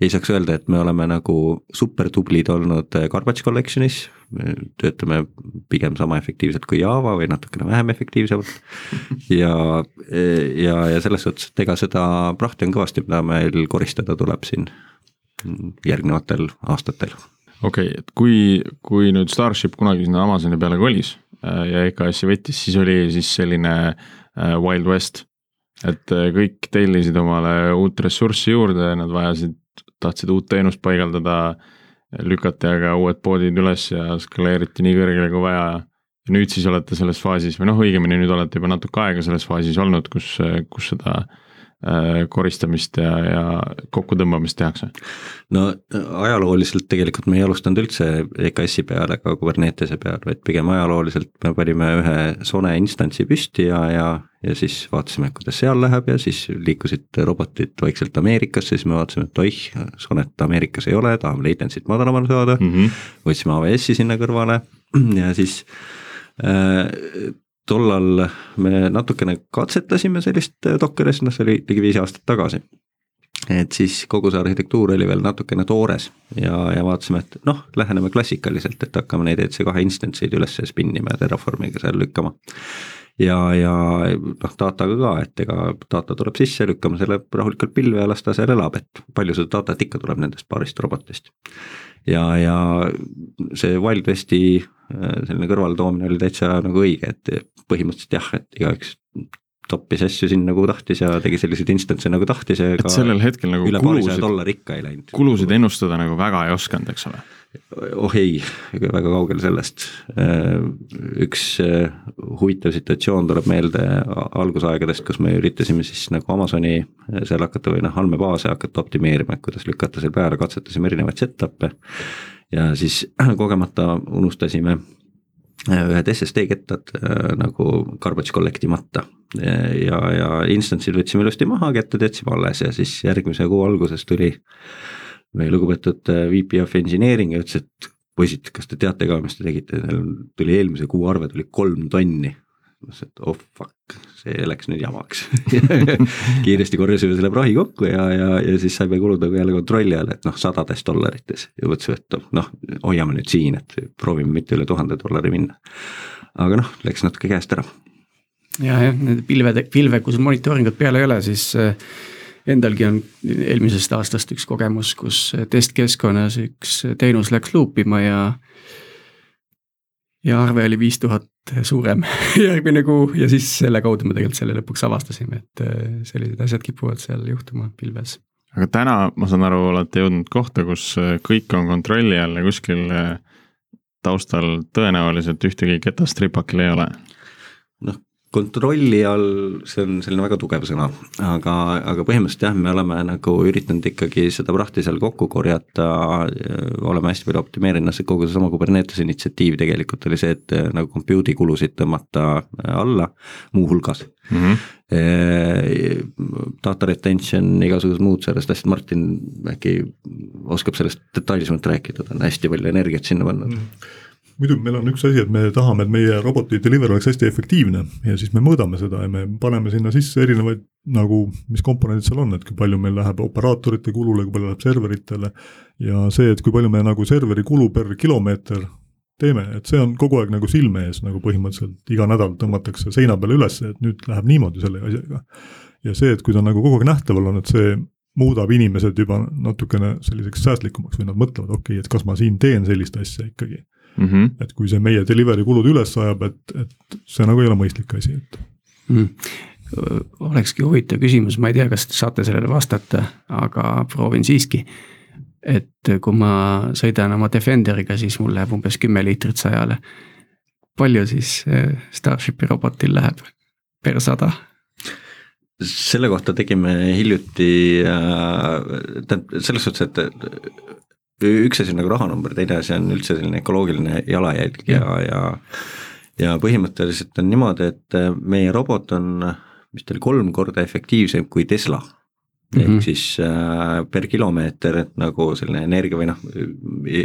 ega ei saaks öelda, et me oleme nagu super tublid olnud Garbage Collection'is me töötame pigem sama efektiivselt kui Java või natukene vähem efektiivsemalt. ja, ja, ja selles suhtes, et ega seda prahti on kõvasti, mida meil koristada tuleb siin järgnevatel aastatel. okei okay,, et kui, kui nüüd Starship kunagi sinna Amazoni peale kolis äh, ja EKS-i võttis, siis oli siis selline äh, Wild West. et äh, kõik tellisid omale uut ressurssi juurde, nad vajasid, tahtsid uut teenust paigaldada lükati aga uued poodid üles ja skaleeriti nii kõrgele kui vaja. ja nüüd siis olete selles faasis või noh, õigemini nüüd olete juba natuke aega selles faasis olnud, kus, kus seda äh, koristamist ja, ja kokkutõmbamist tehakse? no ajalooliselt tegelikult me ei alustanud üldse EKS-i peale ega Kubernetese peale, vaid pigem ajalooliselt me panime ühe Sone instantsi püsti ja, ja ja siis vaatasime, kuidas seal läheb ja siis liikusid robotid vaikselt Ameerikasse, siis me vaatasime, et oih, Sonet Ameerikas ei ole, tahame latency't madalamale saada mm. -hmm. võtsime AWS-i sinna kõrvale ja siis äh, tollal me natukene katsetasime sellist Dockeris, noh see oli ligi viis aastat tagasi. et siis kogu see arhitektuur oli veel natukene toores ja, ja vaatasime, et noh, läheneme klassikaliselt, et hakkame neid EC2 instantseid üles spinnima ja Terraformiga seal lükkama ja, ja noh, dataga ka, et ega data tuleb sisse, lükkame selle rahulikult pilve ja las ta seal elab, et palju seda datat ikka tuleb nendest paarist robotist. ja, ja see Wild Westi äh, selline kõrvaletoomine oli täitsa nagu õige, et põhimõtteliselt jah, et igaüks toppis asju sinna nagu tahtis ja tegi selliseid instants'e nagu tahtis ja et sellel hetkel nagu üle paarisaja dollari ikka ei läinud. kulusid ennustada nagu väga ei osanud, eks ole oh ei, väga kaugel sellest. üks eh, huvitav situatsioon tuleb meelde algusaegadest, kus me üritasime siis nagu Amazoni seal hakata või noh, andmebaase hakata optimeerima, et kuidas lükata seal peale, katsetasime erinevaid setup'e. Ja siis kogemata unustasime eh, ühed SSD kettad nagu garbage collect imata ja, ja instantsid võtsime ilusti maha, kettad jätsime alles ja siis järgmise kuu alguses tuli meie lugupeetud äh, VP of engineering ja ütles, et poisid, kas te teate ka, mis te tegite, tuli eelmise kuu arve tuli kolm tonni. Ma ütlesin, et oh fuck, see läks nüüd jamaks kiiresti korjasime selle prahi kokku ja, ja, ja siis saime kuludega jälle kontrolli alla, et noh, sadades dollarites ja mõtlesime, et noh, hoiame nüüd siin, et proovime mitte üle tuhande dollari minna. aga noh, läks natuke käest ära. ja, jah, need pilvede, pilve, kui sul monitooringut peal ei ole, siis äh, endalgi on eelmisest aastast üks kogemus, kus testkeskkonnas üks teenus läks luupima ja. Ja arve oli viis tuhat suurem järgmine kuu ja siis selle kaudu me tegelikult selle lõpuks avastasime, et äh, sellised asjad kipuvad seal juhtuma pilves. aga täna, ma saan aru, olete jõudnud kohta, kus äh, kõik on kontrolli all ja kuskil äh, taustal tõenäoliselt ühtegi ketastripakil ei ole kontrolli all, see on selline väga tugev sõna, aga, aga põhimõtteliselt jah, me oleme nagu üritanud ikkagi seda prahti seal kokku korjata, oleme hästi palju optimeerinud, see kogu seesama Kubernetese initsiatiiv tegelikult oli see, et nagu compute'i kulusid tõmmata alla, muuhulgas mm. -hmm. Data retention, igasugused muud sellest asjad, Martin äkki oskab sellest detailsemalt rääkida, ta on hästi palju energiat sinna pannud mm. -hmm muidugi meil on üks asi, et me tahame, et meie roboti deliver oleks hästi efektiivne ja siis me mõõdame seda ja me paneme sinna sisse erinevaid nagu, mis komponendid seal on, et kui palju meil läheb operaatorite kulule, kui palju läheb serveritele. ja see, et kui palju me nagu serveri kulu per kilomeeter teeme, et see on kogu aeg nagu silme ees nagu põhimõtteliselt iga nädal tõmmatakse seina peale üles, et nüüd läheb niimoodi selle asjaga. ja see, et kui ta nagu kogu aeg nähtaval on, et see muudab inimesed juba natukene selliseks säästlikumaks või nad mõtlevad, okei okay,, et kas ma siin teen sellist asja ikkagi mm. -hmm. et kui see meie delivery kulud üles ajab, et, et see nagu ei ole mõistlik asi, et mm. olekski huvitav küsimus, ma ei tea, kas te saate sellele vastata, aga proovin siiski. et kui ma sõidan oma Defenderiga, siis mul läheb umbes kümme liitrit sajale. palju siis eh, Starshipi robotil läheb per sada? selle kohta tegime hiljuti äh,, tähendab selles suhtes, et üks asi on nagu rahanumber, teine asi on üldse selline ökoloogiline jalajälg ja, ja, ja põhimõtteliselt on niimoodi, et äh, meie robot on vist oli kolm korda efektiivsem kui Tesla mm Mhm. -hmm. siis äh, per kilomeeter nagu selline energia või noh,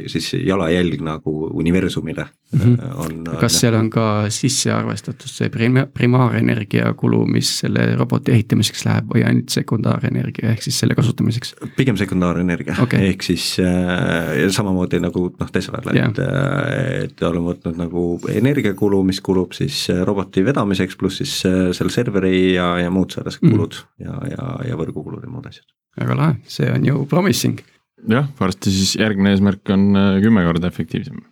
siis jalajälg nagu universumile Mhm. äh, on. kas seal on ka sisse arvestatud see prima-, primaarenergia kulu, mis selle roboti ehitamiseks läheb või ainult sekundaarenergia ehk siis selle kasutamiseks? pigem sekundaarenergia okay., ehk siis äh, samamoodi nagu noh, Teslale Jah. et äh, et oleme võtnud nagu energiakulu, mis kulub siis äh, roboti vedamiseks, pluss siis seal serveri ja, ja muud sarnased Mm. kulud ja, ja, ja võrgukulud ja muud asjad. väga lahe, see on ju promising. jah, varsti siis järgmine eesmärk on äh, kümme korda efektiivsem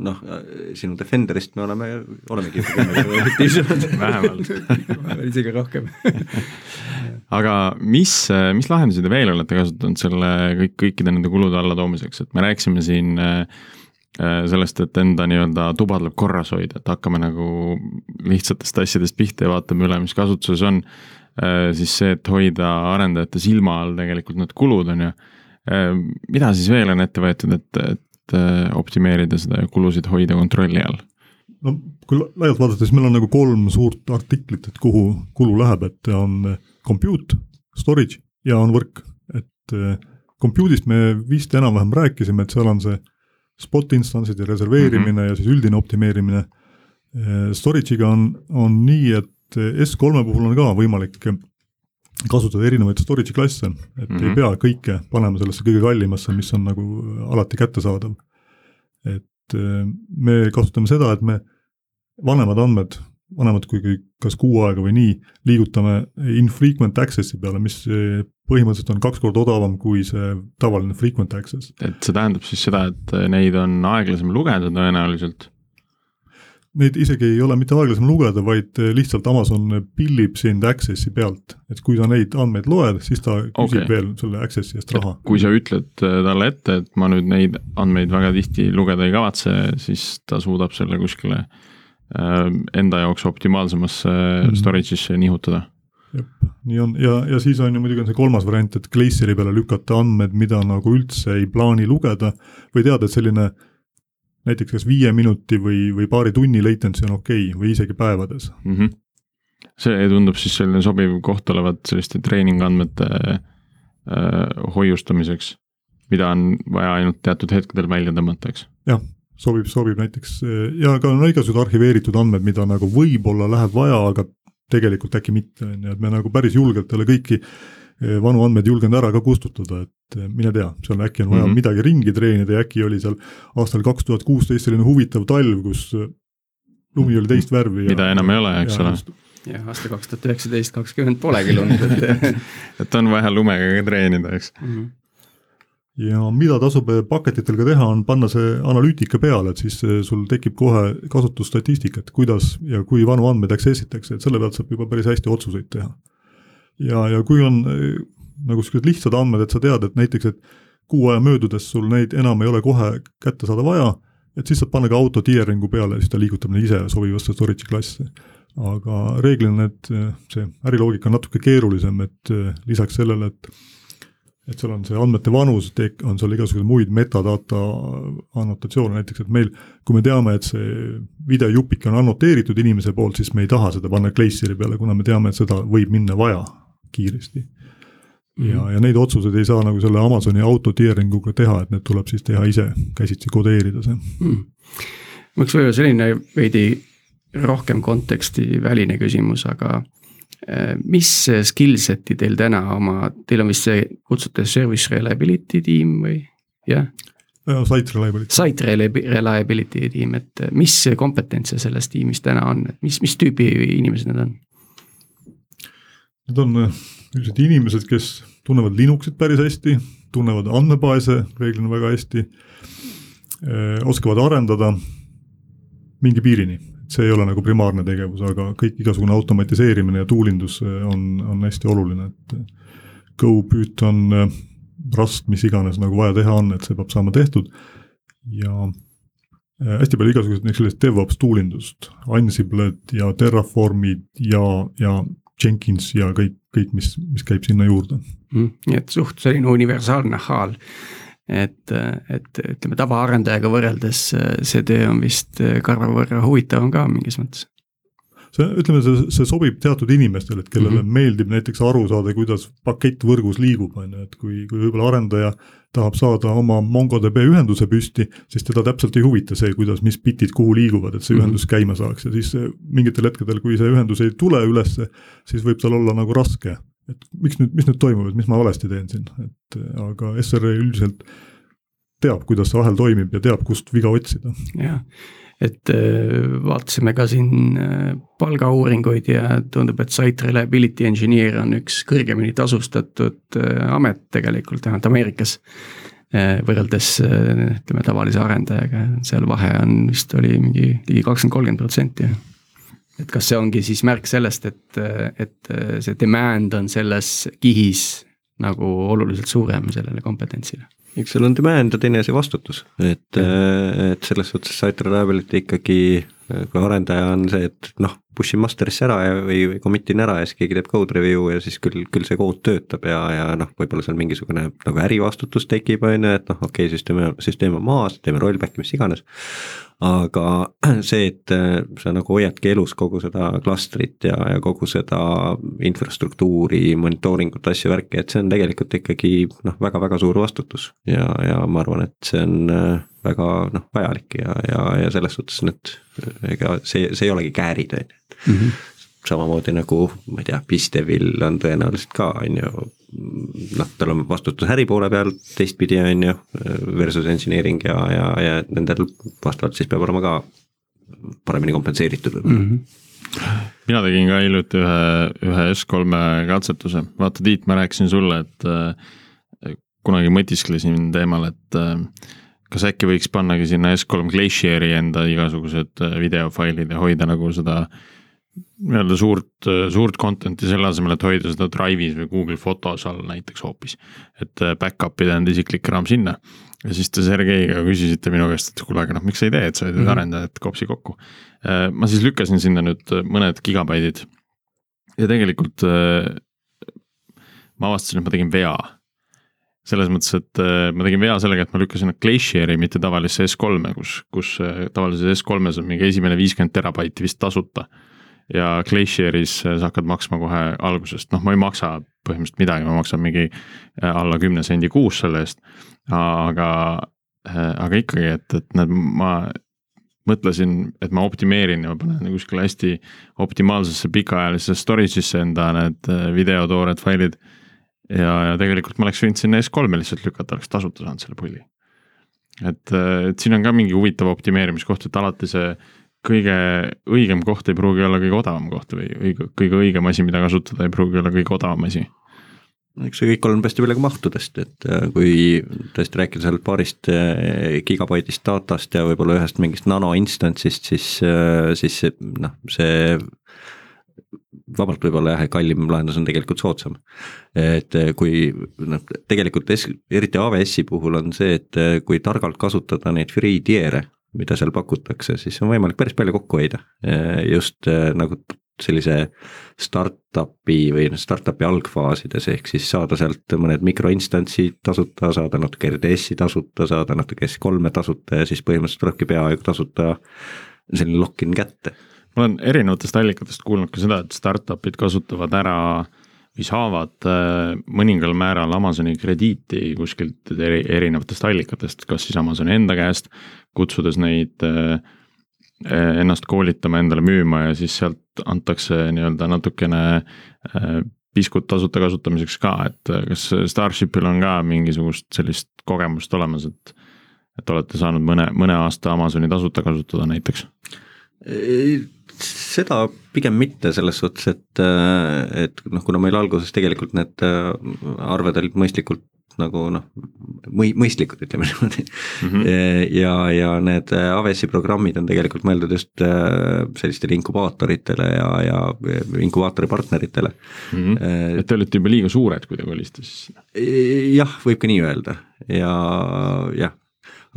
noh, sinu Defenderist me oleme, olemegi kümme korda efektiivsemad vähemalt isegi rohkem aga mis, mis lahendusi te veel olete kasutanud selle kõik, kõikide nende kulude allatoomiseks, et me rääkisime siin äh, äh, sellest, et enda nii-öelda tuba tuleb korras hoida, et hakkame nagu lihtsatest asjadest pihta ja vaatame üle, mis kasutuses on. Siis see, et hoida arendajate silma all tegelikult need kulud on ju. mida siis veel on ette võetud, et, et äh, optimeerida seda ja kulusid hoida kontrolli all? no kui la- laialt vaadata, siis meil on nagu kolm suurt artiklit, et kuhu kulu läheb, et on compute, storage ja on võrk. et compute'ist me vist enam-vähem rääkisime, et seal on see spot instantsid ja reserveerimine mm -hmm. ja siis üldine optimeerimine. Storage'iga on, on nii, et S3-e puhul on ka võimalik kasutada erinevaid storage'i klasse, et mm -hmm. ei pea kõike panema sellesse kõige kallimasse, mis on nagu alati kättesaadav. et eh, me kasutame seda, et me vanemad andmed, vanemad kui kui kas kuu aega või nii, liigutame infrequent access'i peale, mis eh, põhimõtteliselt on kaks korda odavam kui see tavaline frequent access. et see tähendab siis seda, et neid on aeglasem lugeda tõenäoliselt Neid isegi ei ole mitte aeglasem lugeda, vaid eh, lihtsalt Amazon pillib sind access'i pealt, et kui sa neid andmeid loed, siis ta küsib okay. veel selle access'i eest raha. kui sa ütled äh, talle ette, et ma nüüd neid andmeid väga tihti lugeda ei kavatse, siis ta suudab selle kuskile äh, enda jaoks optimaalsemasse Mhm. storage'isse nihutada. nii on ja, ja siis on ju muidugi on see kolmas variant, et Glacieri peale lükata andmed, mida nagu üldse ei plaani lugeda või teada, et selline näiteks kas viie minuti või, või paari tunni latency on okei okay, või isegi päevades. Mm -hmm. see tundub siis selline sobiv koht olevat selliste treeningandmete äh, hoiustamiseks, mida on vaja ainult teatud hetkedel välja tõmmata, eks. jah, sobib, sobib näiteks ja ka on igasugused arhiveeritud andmed, mida nagu võib-olla läheb vaja, aga tegelikult äkki mitte, on ju, et me nagu päris julgelt ei ole kõiki eh, vanu andmeid julgenud ära ka kustutada, et mine tea, seal äkki on vaja mm. -hmm. midagi ringi treenida ja äkki oli seal aastal kaks tuhat kuusteist selline huvitav talv, kus eh, lumi oli teist värvi. Mida enam ei ole, eks ole. jah, aasta kaks tuhat üheksateist, kakskümmend polegi lund, et et on vaja lumega ka treenida, eks. Mhm. ja mida tasub paketitel ka teha, on panna see analüütika peale, et siis eh, sul tekib kohe kasutusstatistika, et kuidas ja kui vanu andmeid access itakse, et selle pealt saab juba päris hästi otsuseid teha. ja, ja kui on eh, nagu niisugused lihtsad andmed, et sa tead, et näiteks, et kuu aja möödudes sul neid enam ei ole kohe kätte saada vaja, et siis saad panna ka auto tiering'u peale, siis ta liigutab neid ise sobivasse storage'i klassi. aga reeglina need, see äriloogika on natuke keerulisem, et lisaks sellele, et et seal on see andmete vanus, on seal igasuguseid muid metadata annotatsioone, näiteks et meil, kui me teame, et see videojupik on annoteeritud inimese poolt, siis me ei taha seda panna Glacieri peale, kuna me teame, et seda võib minna vaja kiiresti. ja, ja neid otsuseid ei saa nagu selle Amazoni auto tieering uga teha, et need tuleb siis teha ise, käsitsi kodeerida see. mul oleks võib-olla selline veidi rohkem konteksti väline küsimus, aga eh, mis skillset'i teil täna oma, teil on vist see, kutsute service reliability tiim või jah? Site reliability. Site reli- reliability tiim, et mis kompetentse selles tiimis täna on, et mis, mis tüüpi inimesed need on? Need on äh, üldiselt inimesed, kes tunnevad Linuxit päris hästi, tunnevad andmebaase reeglina väga hästi, oskavad arendada mingi piirini, see ei ole nagu primaarne tegevus, aga kõik igasugune automatiseerimine ja toolindus äh, on, on hästi oluline, et äh, Go, Python, Rust, mis iganes nagu vaja teha on, et see peab saama tehtud. Ja hästi palju igasuguseid sellist DevOps toolindust, Ansible'd ja Terraformid ja, ja Jenkins ja kõik, kõik, mis, mis käib sinna juurde. Mm, nii et suht selline universaalne haal. et, et ütleme tavaarendajaga võrreldes see töö on vist karva võrra huvitavam ka mingis mõttes. See, ütleme, see, see sobib teatud inimestele, et kellele mm -hmm. meeldib näiteks aru saada, kuidas pakett võrgus liigub, on ju, et kui, kui võib-olla arendaja tahab saada oma MongoDB ühenduse püsti, siis teda täpselt ei huvita see, kuidas, mis bitid kuhu liiguvad, et see mm -hmm. ühendus käima saaks ja siis mingitel hetkedel, kui see ühendus ei tule ülesse, siis võib tal olla nagu raske. et miks nüüd, mis nüüd toimub, et mis ma valesti teen siin, et aga SRE üldiselt teab, kuidas see ahel toimib ja teab, kust viga otsida. jah, et äh, vaatasime ka siin äh, palgauuringuid ja tundub, et site reliability engineer on üks kõrgemini tasustatud äh, amet tegelikult, vähemalt Ameerikas. võrreldes ütleme tavalise arendajaga, seal vahe on vist oli mingi ligi kakskümmend, kolmkümmend protsenti. et kas see ongi siis märk sellest, et, et see demand on selles kihis nagu oluliselt suurem sellele kompetentsile? Eks seal on demand ja teine asi vastutus, et, äh, et selles suhtes site reliability ikkagi, äh, kui arendaja on see, et noh, push in master'isse ära ja, või, või commit in ära ja siis keegi teeb code review ja siis küll, küll see kood töötab ja, ja noh, võib-olla seal mingisugune nagu ärivastutus tekib, on ju, et noh, okei okay,, süsteem, süsteem on maas, teeme rollback'i, mis iganes aga see, et äh, sa nagu hoiadki elus kogu seda klastrit ja, ja kogu seda infrastruktuuri, monitooringut, asju, värki, et see on tegelikult ikkagi noh, väga-väga suur vastutus ja, ja ma arvan, et see on äh, väga noh, vajalik ja, ja, ja selles suhtes nüüd ega see, see ei olegi käärid, on ju. Samamoodi nagu ma ei tea, Pistevil on tõenäoliselt ka, on ju, noh, tal on vastutus äri poole peal, teistpidi on ju, versus engineering ja, ja, ja nendel vastavalt siis peab olema ka paremini kompenseeritud võib-olla mm. -hmm. mina tegin ka hiljuti ühe, ühe S3-e katsetuse, vaata Tiit, ma rääkisin sulle, et äh, kunagi mõtisklesin teemal, et äh, kas äkki võiks pannagi sinna S3 Glacieri enda igasugused äh, videofailid ja hoida nagu seda äh, nii-öelda suurt, suurt content'i selle asemel, et hoida seda Drive'is või Google Fotos all näiteks hoopis. et äh, back-up ida enda isiklik RAM sinna. ja siis te Sergeiga küsisite minu käest, et kuule, aga noh, miks sa ei tee, et sa oled mm -hmm. arendajad kopsi kokku. Äh, ma siis lükkasin sinna nüüd mõned gigabaidid. ja tegelikult äh, ma avastasin, et ma tegin vea selles mõttes, et ma tegin vea sellega, et ma lükkasin Glacieri, mitte tavalisse S3-e, kus, kus tavalises S3-es on mingi esimene viiskümmend terabaiti vist tasuta ja Glacieris sa hakkad maksma kohe algusest, noh, ma ei maksa põhimõtteliselt midagi, ma maksan mingi äh, alla kümne sendi kuus selle eest. aga, äh, aga ikkagi, et, et näed, ma mõtlesin, et ma optimeerin ja ma panen kuskile hästi optimaalsesse pikaajalisse storage'isse enda need äh, videotoored failid. ja, ja tegelikult ma oleks võinud sinna S3-e lihtsalt lükata, oleks tasuta saanud selle pulli. et, et siin on ka mingi huvitav optimeerimiskoht, et alati see kõige õigem koht ei pruugi olla kõige odavam koht või õige, kõige õigem asi, mida kasutada, ei pruugi olla kõige odavam asi. eks see kõik oleneb hästi palju ka mahtudest, et äh, kui tõesti rääkida seal paarist äh, gigabaidist datast ja võib-olla ühest mingist nano instantsist, siis, äh, siis noh, see vabalt võib-olla jah, kallim lahendus on tegelikult soodsam. et kui noh, tegelikult S, eriti AWS-i puhul on see, et kui targalt kasutada neid free tier'e mida seal pakutakse, siis on võimalik päris palju kokku hoida. just äh, nagu sellise startup'i või noh, startup'i algfaasides, ehk siis saada sealt mõned mikroinstantsid tasuta, saada natuke RDS-i tasuta, saada natuke S3-e tasuta ja siis põhimõtteliselt tulebki peaaegu tasuta selline lock-in kätte. ma olen erinevatest allikatest kuulnud ka seda, et startup'id kasutavad ära või saavad äh, mõningal määral Amazoni krediiti kuskilt eri, erinevatest allikatest, kas siis Amazoni enda käest kutsudes neid äh, ennast koolitama, endale müüma ja siis sealt antakse nii-öelda natukene äh, piskut tasuta kasutamiseks ka, et äh, kas Starshipil on ka mingisugust sellist kogemust olemas, et et olete saanud mõne, mõne aasta Amazoni tasuta kasutada näiteks? Seda pigem mitte selles suhtes, et, et noh, kuna meil alguses tegelikult need arved olid mõistlikult nagu noh, mõi-, mõistlikud, ütleme niimoodi mm. -hmm. ja, ja need AWS-i programmid on tegelikult mõeldud just äh, sellistele inkubaatoritele ja, ja inkubaatori partneritele mm. -hmm. et te olite juba liiga suured, kui te kolisite siis? jah, võib ka nii öelda ja jah,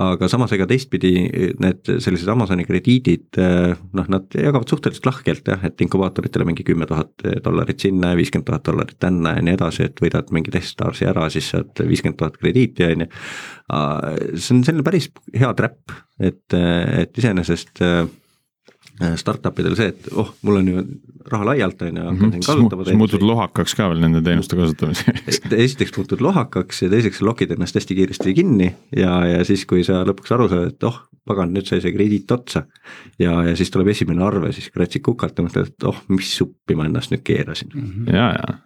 aga samas ega teistpidi need sellised Amazoni krediidid, noh, nad jagavad suhteliselt lahkelt jah, et inkubaatoritele mingi kümme tuhat dollarit sinna ja viiskümmend tuhat dollarit tänna ja nii edasi, et võidad mingi Teststars ära, siis saad viiskümmend tuhat krediiti, on ju. see on selline päris hea trap, et, et iseenesest startup idel see, et oh, mul on ju raha laialt, on ju, hakkan Mhm. siin kasutama. sa muutud lohakaks ka veel nende teenuste kasutamiseks. esiteks muutud lohakaks ja teiseks lokid ennast hästi kiiresti kinni ja, ja siis, kui sa lõpuks aru saad, et oh, pagan, nüüd sai see krediit otsa. ja, ja siis tuleb esimene arve, siis kratsid kukalt ja mõtled, et oh, mis suppi ma ennast nüüd keerasin. ja, ja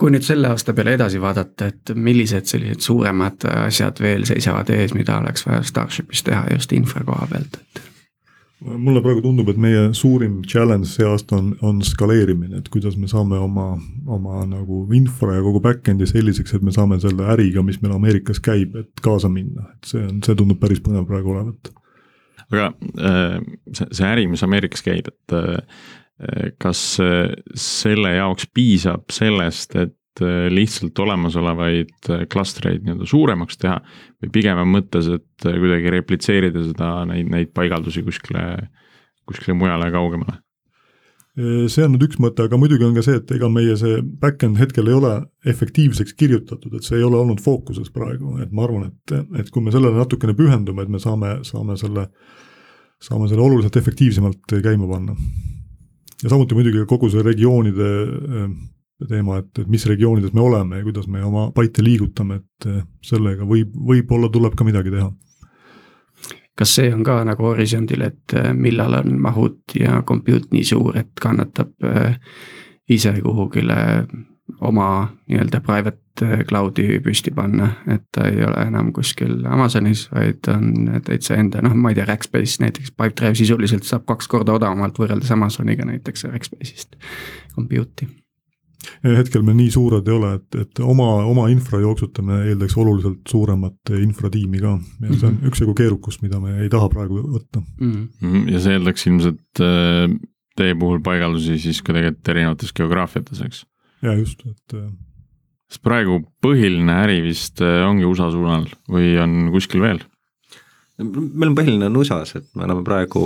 kui nüüd selle aasta peale edasi vaadata, et millised sellised suuremad asjad veel seisavad ees, mida oleks vaja Starshipis teha just infra koha pealt, et mulle praegu tundub, et meie suurim challenge see aasta on, on skaleerimine, et kuidas me saame oma, oma nagu infra ja kogu back-end'i selliseks, et me saame selle äriga, mis meil Ameerikas käib, et kaasa minna, et see on, see tundub päris põnev praegu olevat. aga äh, see, see äri, mis Ameerikas käib, et äh, kas äh, selle jaoks piisab sellest, et lihtsalt olemasolevaid klastreid nii-öelda suuremaks teha või pigem on mõttes, et kuidagi replitseerida seda, neid, neid paigaldusi kuskile, kuskile mujale ja kaugemale? see on nüüd üks mõte, aga muidugi on ka see, et ega meie see back-end hetkel ei ole efektiivseks kirjutatud, et see ei ole olnud fookuses praegu, et ma arvan, et, et kui me sellele natukene pühendume, et me saame, saame selle, saame selle oluliselt efektiivsemalt käima panna. Ja samuti muidugi kogu see regioonide teema, et, et mis regioonides me oleme ja kuidas me oma baite liigutame, et sellega võib, võib-olla tuleb ka midagi teha. Kas see on ka nagu horisondil, et millal on mahud ja compute nii suur, et kannatab ise kuhugile oma nii-öelda private cloud'i püsti panna, et ta ei ole enam kuskil Amazonis, vaid on täitsa enda, noh, ma ei tea, Rackspace näiteks, Pipedrive sisuliselt saab kaks korda odavamalt võrreldes Amazoniga näiteks Rackspace'ist compute'i hetkel me nii suured ei ole, et, et oma, oma infra jooksutamine eeldaks oluliselt suuremat infratiimi ka ja see on Mhm. üksjagu keerukust, mida me ei taha praegu võtta mm.. ja see eeldaks ilmselt äh, teie puhul paigaldusi siis ka tegelikult erinevates geograafiates, eks? Ja just, et sest praegu põhiline äri vist äh, ongi USA suunal või on kuskil veel? meil on põhiline on USA-s, et me oleme praegu,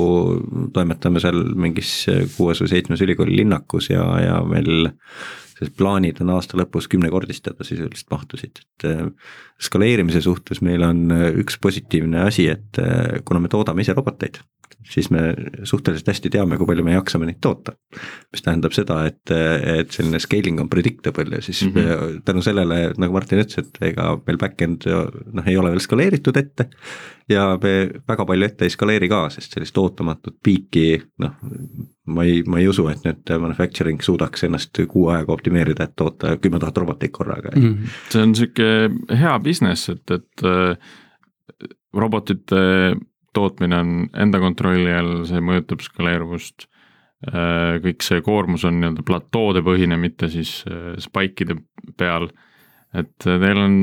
toimetame seal mingis kuues või seitsmes ülikooli linnakus ja, ja meil sest plaanid on aasta lõpus kümnekordistada sisuliselt mahtusid, et äh, skaleerimise suhtes meil on äh, üks positiivne asi, et äh, kuna me toodame ise roboteid, siis me suhteliselt hästi teame, kui palju me jaksame neid toota. mis tähendab seda, et, et selline scaling on predictable ja siis mm -hmm. tänu sellele, nagu Martin ütles, et ega meil back-end noh, ei ole veel skaleeritud ette ja me väga palju ette ei skaleeri ka, sest sellist ootamatut piiki noh, ma ei, ma ei usu, et nüüd manufacturing suudaks ennast kuu ajaga optimeerida, et toota kümme tuhat robotit korraga mm. Mm. see on sihuke hea business, et, et äh, robotite tootmine on enda kontrolli all, see mõjutab skaleeruvust. Äh, kõik see koormus on nii-öelda platoode põhine, mitte siis äh, spike'ide peal. et teil on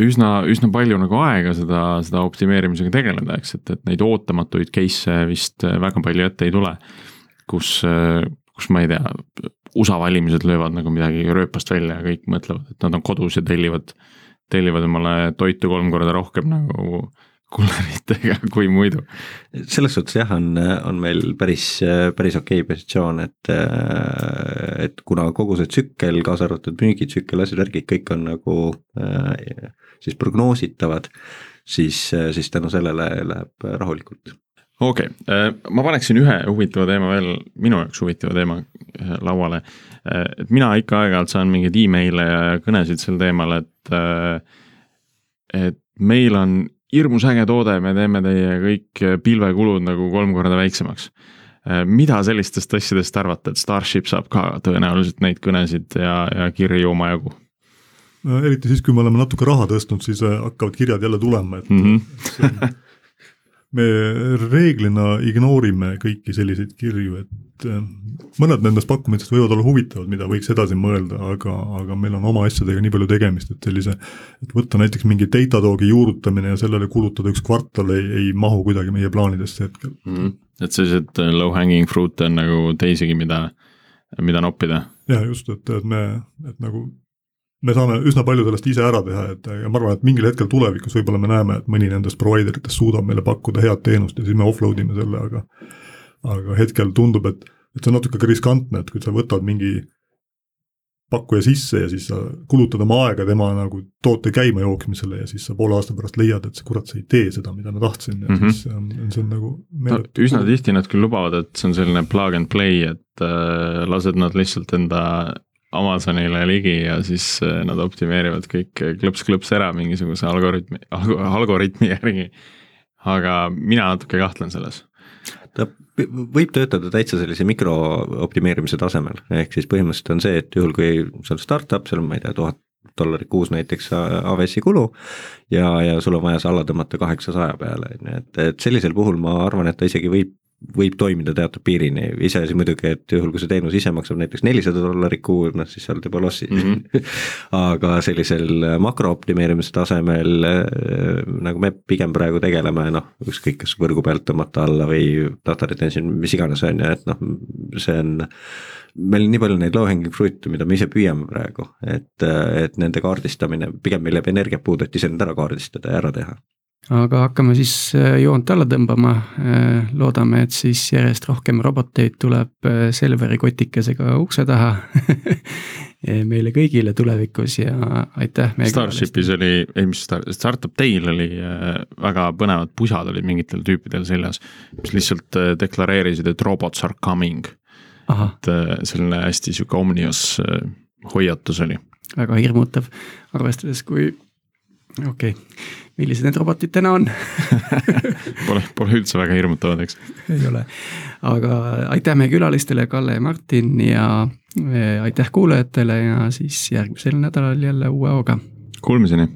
üsna, üsna palju nagu aega seda, seda optimeerimisega tegeleda, eks, et, et neid ootamatuid case'e vist väga palju ette ei tule. kus, kus ma ei tea, USA valimised löövad nagu midagi rööpast välja ja kõik mõtlevad, et nad on kodus ja tellivad, tellivad omale toitu kolm korda rohkem nagu kulleritega kui muidu. selles suhtes jah, on, on meil päris, päris okei okay positsioon, et, et kuna kogu see tsükkel, kaasa arvatud müügitsükkel, asjad, värgid, kõik on nagu siis prognoositavad, siis, siis tänu sellele läheb rahulikult okei okay., ma paneksin ühe huvitava teema veel, minu jaoks huvitava teema lauale. et mina ikka aeg-ajalt saan mingeid email'e ja kõnesid sel teemal, et, et meil on hirmus äge toode, me teeme teie kõik pilvekulud nagu kolm korda väiksemaks. mida sellistest asjadest arvate, et Starship saab ka tõenäoliselt neid kõnesid ja, ja kirju omajagu? eriti siis, kui me oleme natuke raha tõstnud, siis hakkavad kirjad jälle tulema, et mm. -hmm. me reeglina ignoorime kõiki selliseid kirju, et mõned nendest pakkumistest võivad olla huvitavad, mida võiks edasi mõelda, aga, aga meil on oma asjadega nii palju tegemist, et sellise, et võtta näiteks mingi Datadog'i juurutamine ja sellele kulutada üks kvartal ei, ei mahu kuidagi meie plaanidesse hetkel mm. -hmm. et sellised low hanging fruit on nagu teisigi, mida, mida noppida. jah, just, et, et me, et nagu me saame üsna palju sellest ise ära teha, et ja ma arvan, et mingil hetkel tulevikus võib-olla me näeme, et mõni nendest provider itest suudab meile pakkuda head teenust ja siis me offload ime selle, aga aga hetkel tundub, et, et see on natuke ka riskantne, et kui sa võtad mingi pakkuja sisse ja siis sa kulutad oma aega tema nagu toote käima jooksmisele ja siis sa poole aasta pärast leiad, et see kurat, see ei tee seda, mida ma tahtsin ja mm -hmm. siis on, see on nagu no, üsna tihti nad küll lubavad, et see on selline plug and play, et äh, lased nad lihtsalt enda Amazonile ligi ja siis äh, nad optimeerivad kõik klõps-klõps ära mingisuguse algoritmi, algoritmi järgi. aga mina natuke kahtlen selles ta võib töötada täitsa sellise mikrooptimeerimise tasemel, ehk siis põhimõtteliselt on see, et juhul, kui sul startup, seal ma ei tea, tuhat dollarit kuus näiteks AWS-i kulu ja, ja sul on vaja see alla tõmmata kaheksasaja peale, on ju, et, et sellisel puhul ma arvan, et ta isegi võib võib toimida teatud piirini, iseasi muidugi, et juhul, kui see teenus ise maksab näiteks nelisada dollarit kuu, noh siis sa oled juba lossis mm. -hmm. aga sellisel makrooptimeerimise tasemel äh, nagu me pigem praegu tegeleme, noh, ükskõik, kas võrgu pealt tõmmata alla või data retention, mis iganes, on ju, et noh, see on meil on nii palju neid low-hanging fruit'e, mida me ise püüame praegu, et, et nende kaardistamine, pigem meil jääb energiat puudu, et ise need ära kaardistada ja ära teha aga hakkame siis äh, joont alla tõmbama. Äh, loodame, et siis järjest rohkem roboteid tuleb äh, Selveri kotikesega ukse taha meile kõigile tulevikus ja aitäh. Starshipis oli, ei mis Star, Startup Day'l oli väga põnevad pusad olid mingitel tüüpidel seljas, mis lihtsalt deklareerisid, et robots are coming. et selline hästi sihuke omnius hoiatus oli. väga hirmutav, arvestades, kui okei okay., millised need robotid täna on Pole, pole üldse väga hirmutavad, eks. ei ole, aga aitäh meie külalistele, Kalle ja Martin ja eh, aitäh kuulajatele ja siis järgmisel nädalal jälle uue hooga. Kuulmiseni.